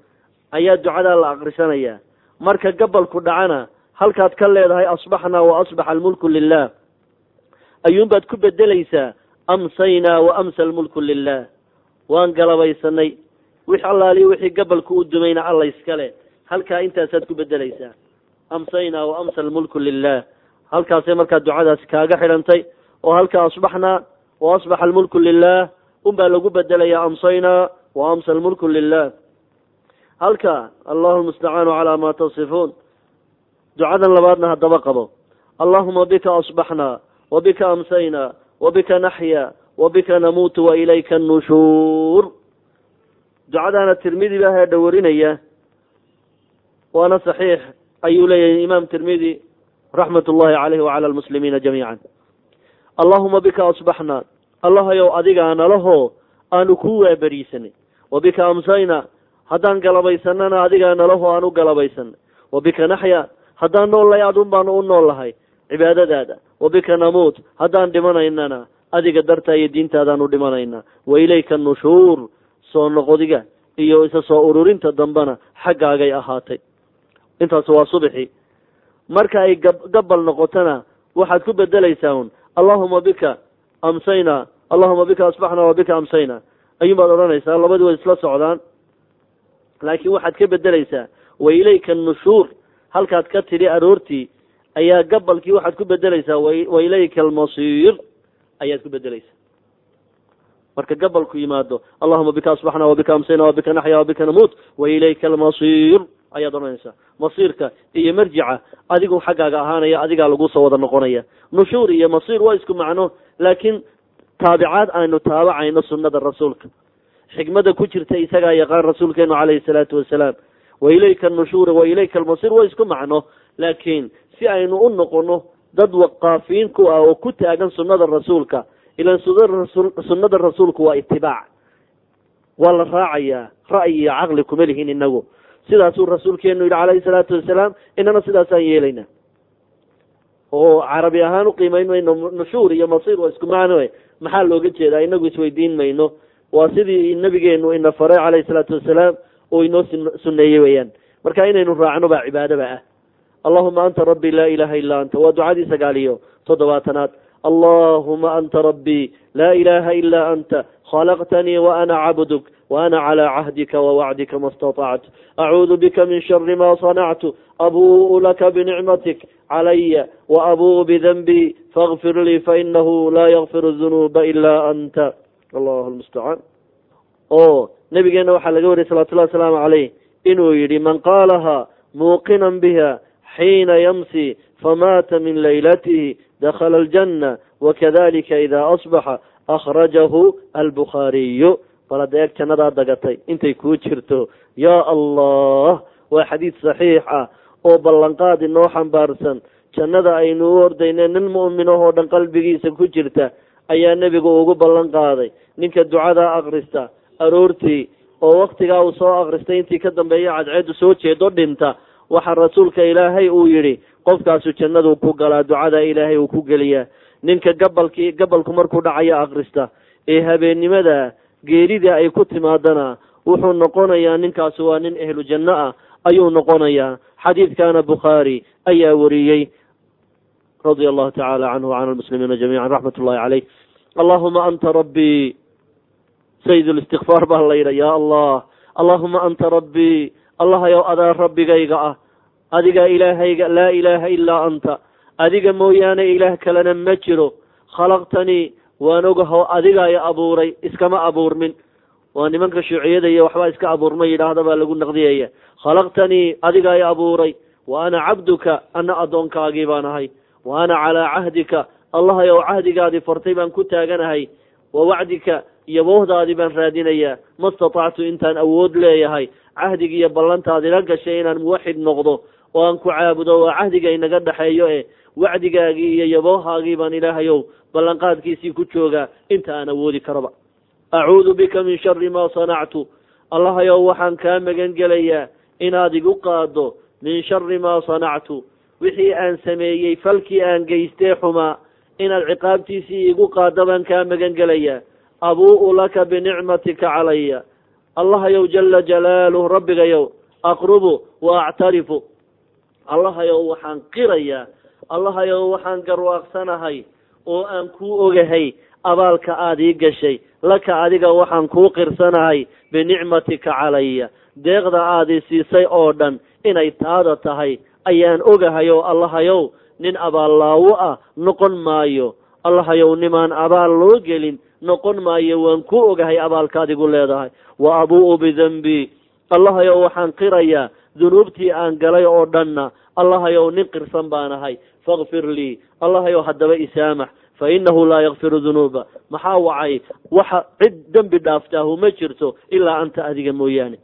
ayaa ducadaa la akrisanayaa marka gabalku dhacana halkaad ka leedahay asbaxnaa wa asbaxa almulku lilah ayuunbaad ku bedelaysaa amsaynaa wa amsa almulku lilah waan galabaysanay. Wix allaaliyo wixii gabalku u dumayna alla iskale. Halkaa intaasaad ku bedelaysaa. Amsaynaa wa amsa almulku lilah halkaasay markaa ducadaasi kaaga xidhantay oo halka asbaxnaa wa asbaxa almulku lilah unbaa lagu bedelayaa amsaynaa wa amsa almulku lilah halka allahu lmustacaanu calaa ma tasifuun ducadan labaadna haddaba qabo. Allahuma bika asbaxnaa wa bika amsaynaa wa bika naxya wa bika namuutu wa ilayka annushuur ducadaana tirmidi baa heedha waana saxiix. Ayuu leeyahay imaam tirmidi raxmat ullahi caleyhi wacala almuslimiina jamiican. Allahuma bika asbaxnaa allahayow adigaa nalahoo aanu kuu waaberiisanay wa bika amsayna haddaan galabaysanana adigaa nalahoo aan u galabaysanay. Wa bika naxya haddaan noollahay adun baanu u noolahay cibaadadaada. Wa bika namuut haddaan dhimanaynana adiga dartaa iyo diintaadaan u dhimanaynaa wa ilayka nushuur soo noqodiga iyo isa soo ururinta dambena xaggaagay ahaatay. Intaas waa subxi marka ay gabal noqotona waxaad ku bedelaysaa un allahuma bika amsayna. Allahuma bika asbaxna wa bika amsayna. Ayuun baad odhanaysaa labadii way isla socdaan. Laakiin waxaad ka bedelaysaa wa ilayka annushuur. Halkaad ka tidhi aroortii ayaa gabalkii waxaad ku bedelaysaa wa ilayka almasiir. Ayaad ku bedelaysaa marka gabalku yimaado allahuma bika asbaxna wa bika amsayna wa bika naxya wa namuut wa ilayka almasiir ayaad odhanaysaa masiirka iyo marjica adigu xaggaaga ahaanaya adigaa lagu soo wada noqonaya. Nushuur iyo masiir waa isku macno laakiin taabicaad aynu taabacayno sunnada rasuulka. Xikmada ku jirta isagaa yaqaan rasuulkeenu calayhi salaatu wasalaam wa ilayka annushuura wa ilayka almasiir waa isku macno laakiin si aynu u noqono dad waqaafiin ku ah oo ku taagan sunnada rasuulka ilan sunnada rasuulku waa itibaac. Waa la raacayaa ra'yi iyo caqli kuma lihin inagu sidaasuu rasuulkeenu yidhi calayhi salaatu wasalaam inana sidaasaan yeelayna. Oo carabi ahaan uqiimayn mayno nushuur iyo masiir waa isku macno maxaa looga jeedaa? Inagu isweydiin mayno. Waa sidii nabigeenu ina faray calayhi salaatu wasalaam oo inoo suneeyey weyaan marka inaynu raacno baa cibaadaba ah. Allahuma anta rabbi laa ilaha illa anta. Waa ducadii sagaaliyo toddobaatanaad. Allahuma anta rabbii laa ilaha ila anta. Khalaqtanii waana cabduk وأنا على عهدك ووعدك ما استطعت أعوذ بك من شر ما صنعت أبوء لك بنعمتك علي وأبوء بذنبي فاغفر لي فإنه لا يغفر الذنوب إلا أنت الله المستعان oo nabigeena waxaa laga wariyay salawatullahi wasalaamu caleyh inuu yidhi man qaalaha muuqinan biha xiina yamsi famaata min laylatihi dakhala aljanna wakadalika ida asbaxa akhrajahu albukhaariyu bal hadda eeg jannadaa dagatay. Intay kuu jirto yaa allah waa xadiid saxiix ah oo ballanqaad inoo xambaarsan. Jannada aynu u ordayne nin mu'minahoo dhan qalbigiisa ku jirta ayaa nebigu ugu ballan qaaday ninka ducadaa akrista aroortii oo waktigaa uu soo akristay intii ka dambeeya cadceedu soo jeedo dhinta waxaa rasuulka ilaahay uu yidhi qofkaasu jannaduu ku galaa ducadaa ilaahay uu ku geliyaa. Ninka gabalkii gabalku markuu dhacayo akrista ee habeennimada geerida ay ku timaadana wuxuu noqonayaa ninkaasi waa nin ehlu janno ah ayuu noqonayaa. Xadiidkana bukhaari ayaa wariyey radia allahu tacala canhu wcan almuslimiina jamiica raxmat ullahi caleyh allahuma anta rabbii sayid listikfaar baa la yidha ya allah allahuma anta rabbii allahayow adaa rabbigayga ah. Adiga ilaahayga laa ilaaha ilaa anta. Adiga mooyaane ilaah kalena ma jiro. Khalaqtanii waan ogaho adigaa i abuuray iskama abuurmin. Waa nimanka shuuciyada iyo waxbaa iska abuurma yidhaahda baa lagu naqdiyaya. Khalaqtanii adigaa i abuuray. Wa ana cabduka ana addoonkaagii baan ahay. Wa ana calaa cahdika allahayow cahdigaadii fartay baan ku taaganahay. Wa wacdika iyo boohdaadii baan raadinayaa ma statactu intaan awood leeyahay. Cahdiga iyo ballantaad ila gashay inaan muwaxid noqdo. Oo aan ku caabudo waa cahdiga inaga dhexeeyo e wacdigaagii iyo yaboohaagii baan ilaahayow ballanqaadkiisii ku joogaa inta aan awoodi karaba acuudu bika min shari maa sanactu. Allahayow waxaan kaa magan gelayaa inaad igu qaaddo min shari maa sanactu. Wixii aan sameeyey falkii aan geystee xumaa inaad ciqaabtiisii igu qaaddo baan kaa magan gelayaa. Abuu'u laka binicmatika calaya. Allahayow jala jalaaluh rabbigayow aqrubu wa actarifu. Allahayow waxaan qirayaa allahayow waxaan garwaaqsanahay oo aan kuu ogahay abaalka aada ii gashay. Laka adiga waxaan kuu qirsanahay binicmatika calaya. Deeqda aada i siisay oo dhan inay taada tahay ayaan ogahay oo allahayow nin abaallaawo ah noqon maayo. Allahayow nimaan abaal loo gelin noqon maayo waan ku ogahay abaalkaad igu leedahay. Wa abuu'u allahayow waxaan qirayaa dunuubtii aan galay oo dhanna allahayow nin qirsan baan ahay fakfir lii allahayow haddaba isaamax fa innahu laa yakfiru dunuuba maxaa wacay waxa cid dembi dhaaftaahu ma jirto ilaa anta adiga mooyaane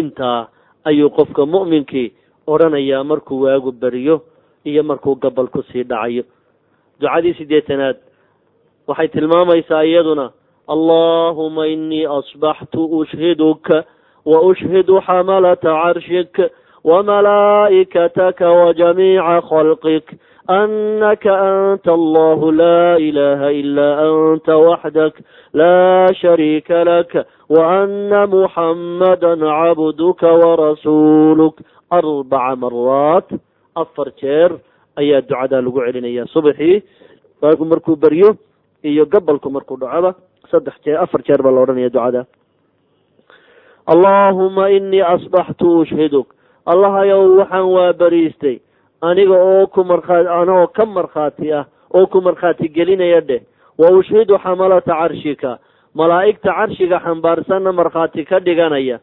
intaa ayuu qofka mu'minkii odhanayaa markuu waagu beriyo iyo markuu gabal ku sii dhacayo ducadii siddeetanaad waxay tilmaamaysaa iyaduna allahuma inii asbaxtu ushhiduka wa ushhidu xamalata carshik wamalaa'ikataka wajamiica khalqik anaka anta allahu laa ilaha ilaa anta waxdak laa shariika lak waana muxamada cabduka warasuuluk arbaca maraat afar jeer ayaa ducadaa lagu celinaya subaxii waagu markuu beryo iyo gabalku markuu dhacoba saddex jeer afar jeer baa la odhanaya ducada allaahuma inii asbaxtu ushhiduk allahayow waxaan waa beriistay aniga oo ku markhaa anoo ka markhaati ah oo ku markhaati gelinaya dheh. Wa ushhidu xamalata carshika. Malaa'igta carshiga xambaarsanna markhaati ka dhiganaya.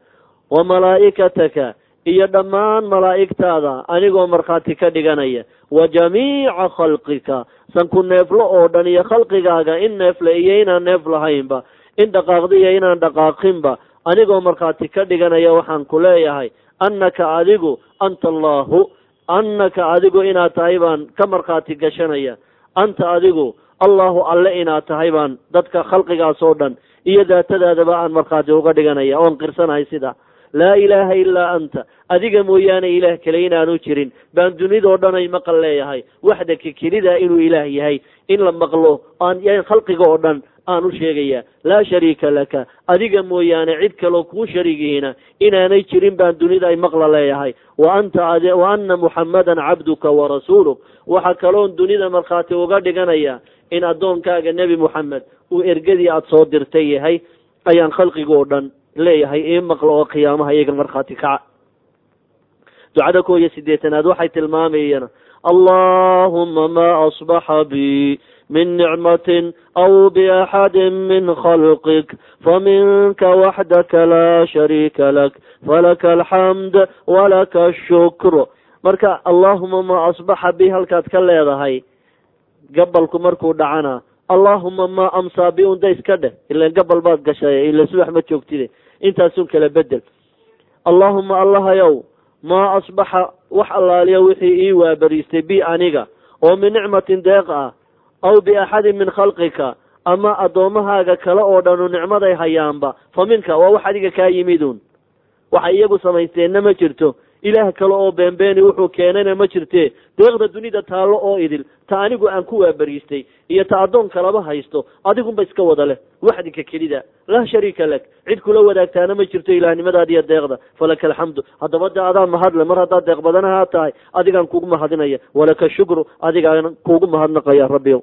Wa malaa'ikataka iyo dhammaan malaa'igtaada anigoo markhaati ka dhiganaya. Wa jamiica khalqika. Sanku neeflo oo dhan iyo khalqigaaga in neefle iyo inaan neef lahaynba in dhaqaaqda iyo inaan dhaqaaqinba anigoo markhaati ka dhiganaya waxaan ku leeyahay annaka adigu anta allaahu annaka adigu inaad tahay baan ka markhaati gashanaya anta adigu allahu alle inaad tahay baan dadka khalqigaas oo dhan iyo daatadaadaba aan markhaati uga dhiganaya oon qirsanahay sidaa laa ilaaha ilaa anta adiga mooyaane ilaah kale inaanu jirin baan dunidao dhan ay maqal leeyahay waxdaka kelida inuu ilaah yahay in la maqlo aan khalqiga oo dhan aan u sheegaya laa shariika laka. Adiga mooyaane cid kaloo kuu shariigihiina inaanay jirin baan dunida ay maqla leeyahay. Wa ana muxammadan cabduka warasuuluk waxaa kaloon dunida markhaati uga dhiganaya in addoonkaaga nebi moxamed uu ergadii aada soo dirtay yahay ayaan khalqiga oo dhan leeyahay ii maqlo oo qiyaamaha iyaga markhaati kaca. Ducada koo iyo siddeetanaad waxay tilmaamayeen allahuma ma asbaxa bi min nicmatin aw biaxadi min khalqik faminka waxdaka laa shariika lak falaka alxamd walaka ashukr marka allahuma ma asbaxa bi halkaad ka leedahay gabalku markuu dhacana allahuma ma amsaa bi unda iska dheh ilan gabal baad gashay ila subax ma joogtide intaasun kala bedel allahuma allahayow maa asbaxa wax allaaliya wixii ii waabariistay bi aniga oo min nicmatin deeq ah aw biaxadin min khalqika ama addoommahaaga kale oo dhanu nicmaday hayaanba fa minka waa wax adiga kaa yimidun waxay iyagu samaysteenna ma jirto ilaah kale oo beenbeeni wuxuu keenayna ma jirte deeqda dunida taallo oo idil ta anigu aan ku waabariistay iyo ta addoon kalaba haysto adigunba iska wada leh waxdika kelida laa shariika lak cid kula wadaagtaana ma jirto ilaahnimadaada iyo deeqda falaka alxamdu haddaba de adaa mahadle mar haddaad deeq badanahaa tahay adigaan kugu mahadinaya walaka shukru adigaan kugu mahadnaqaya rabbiyow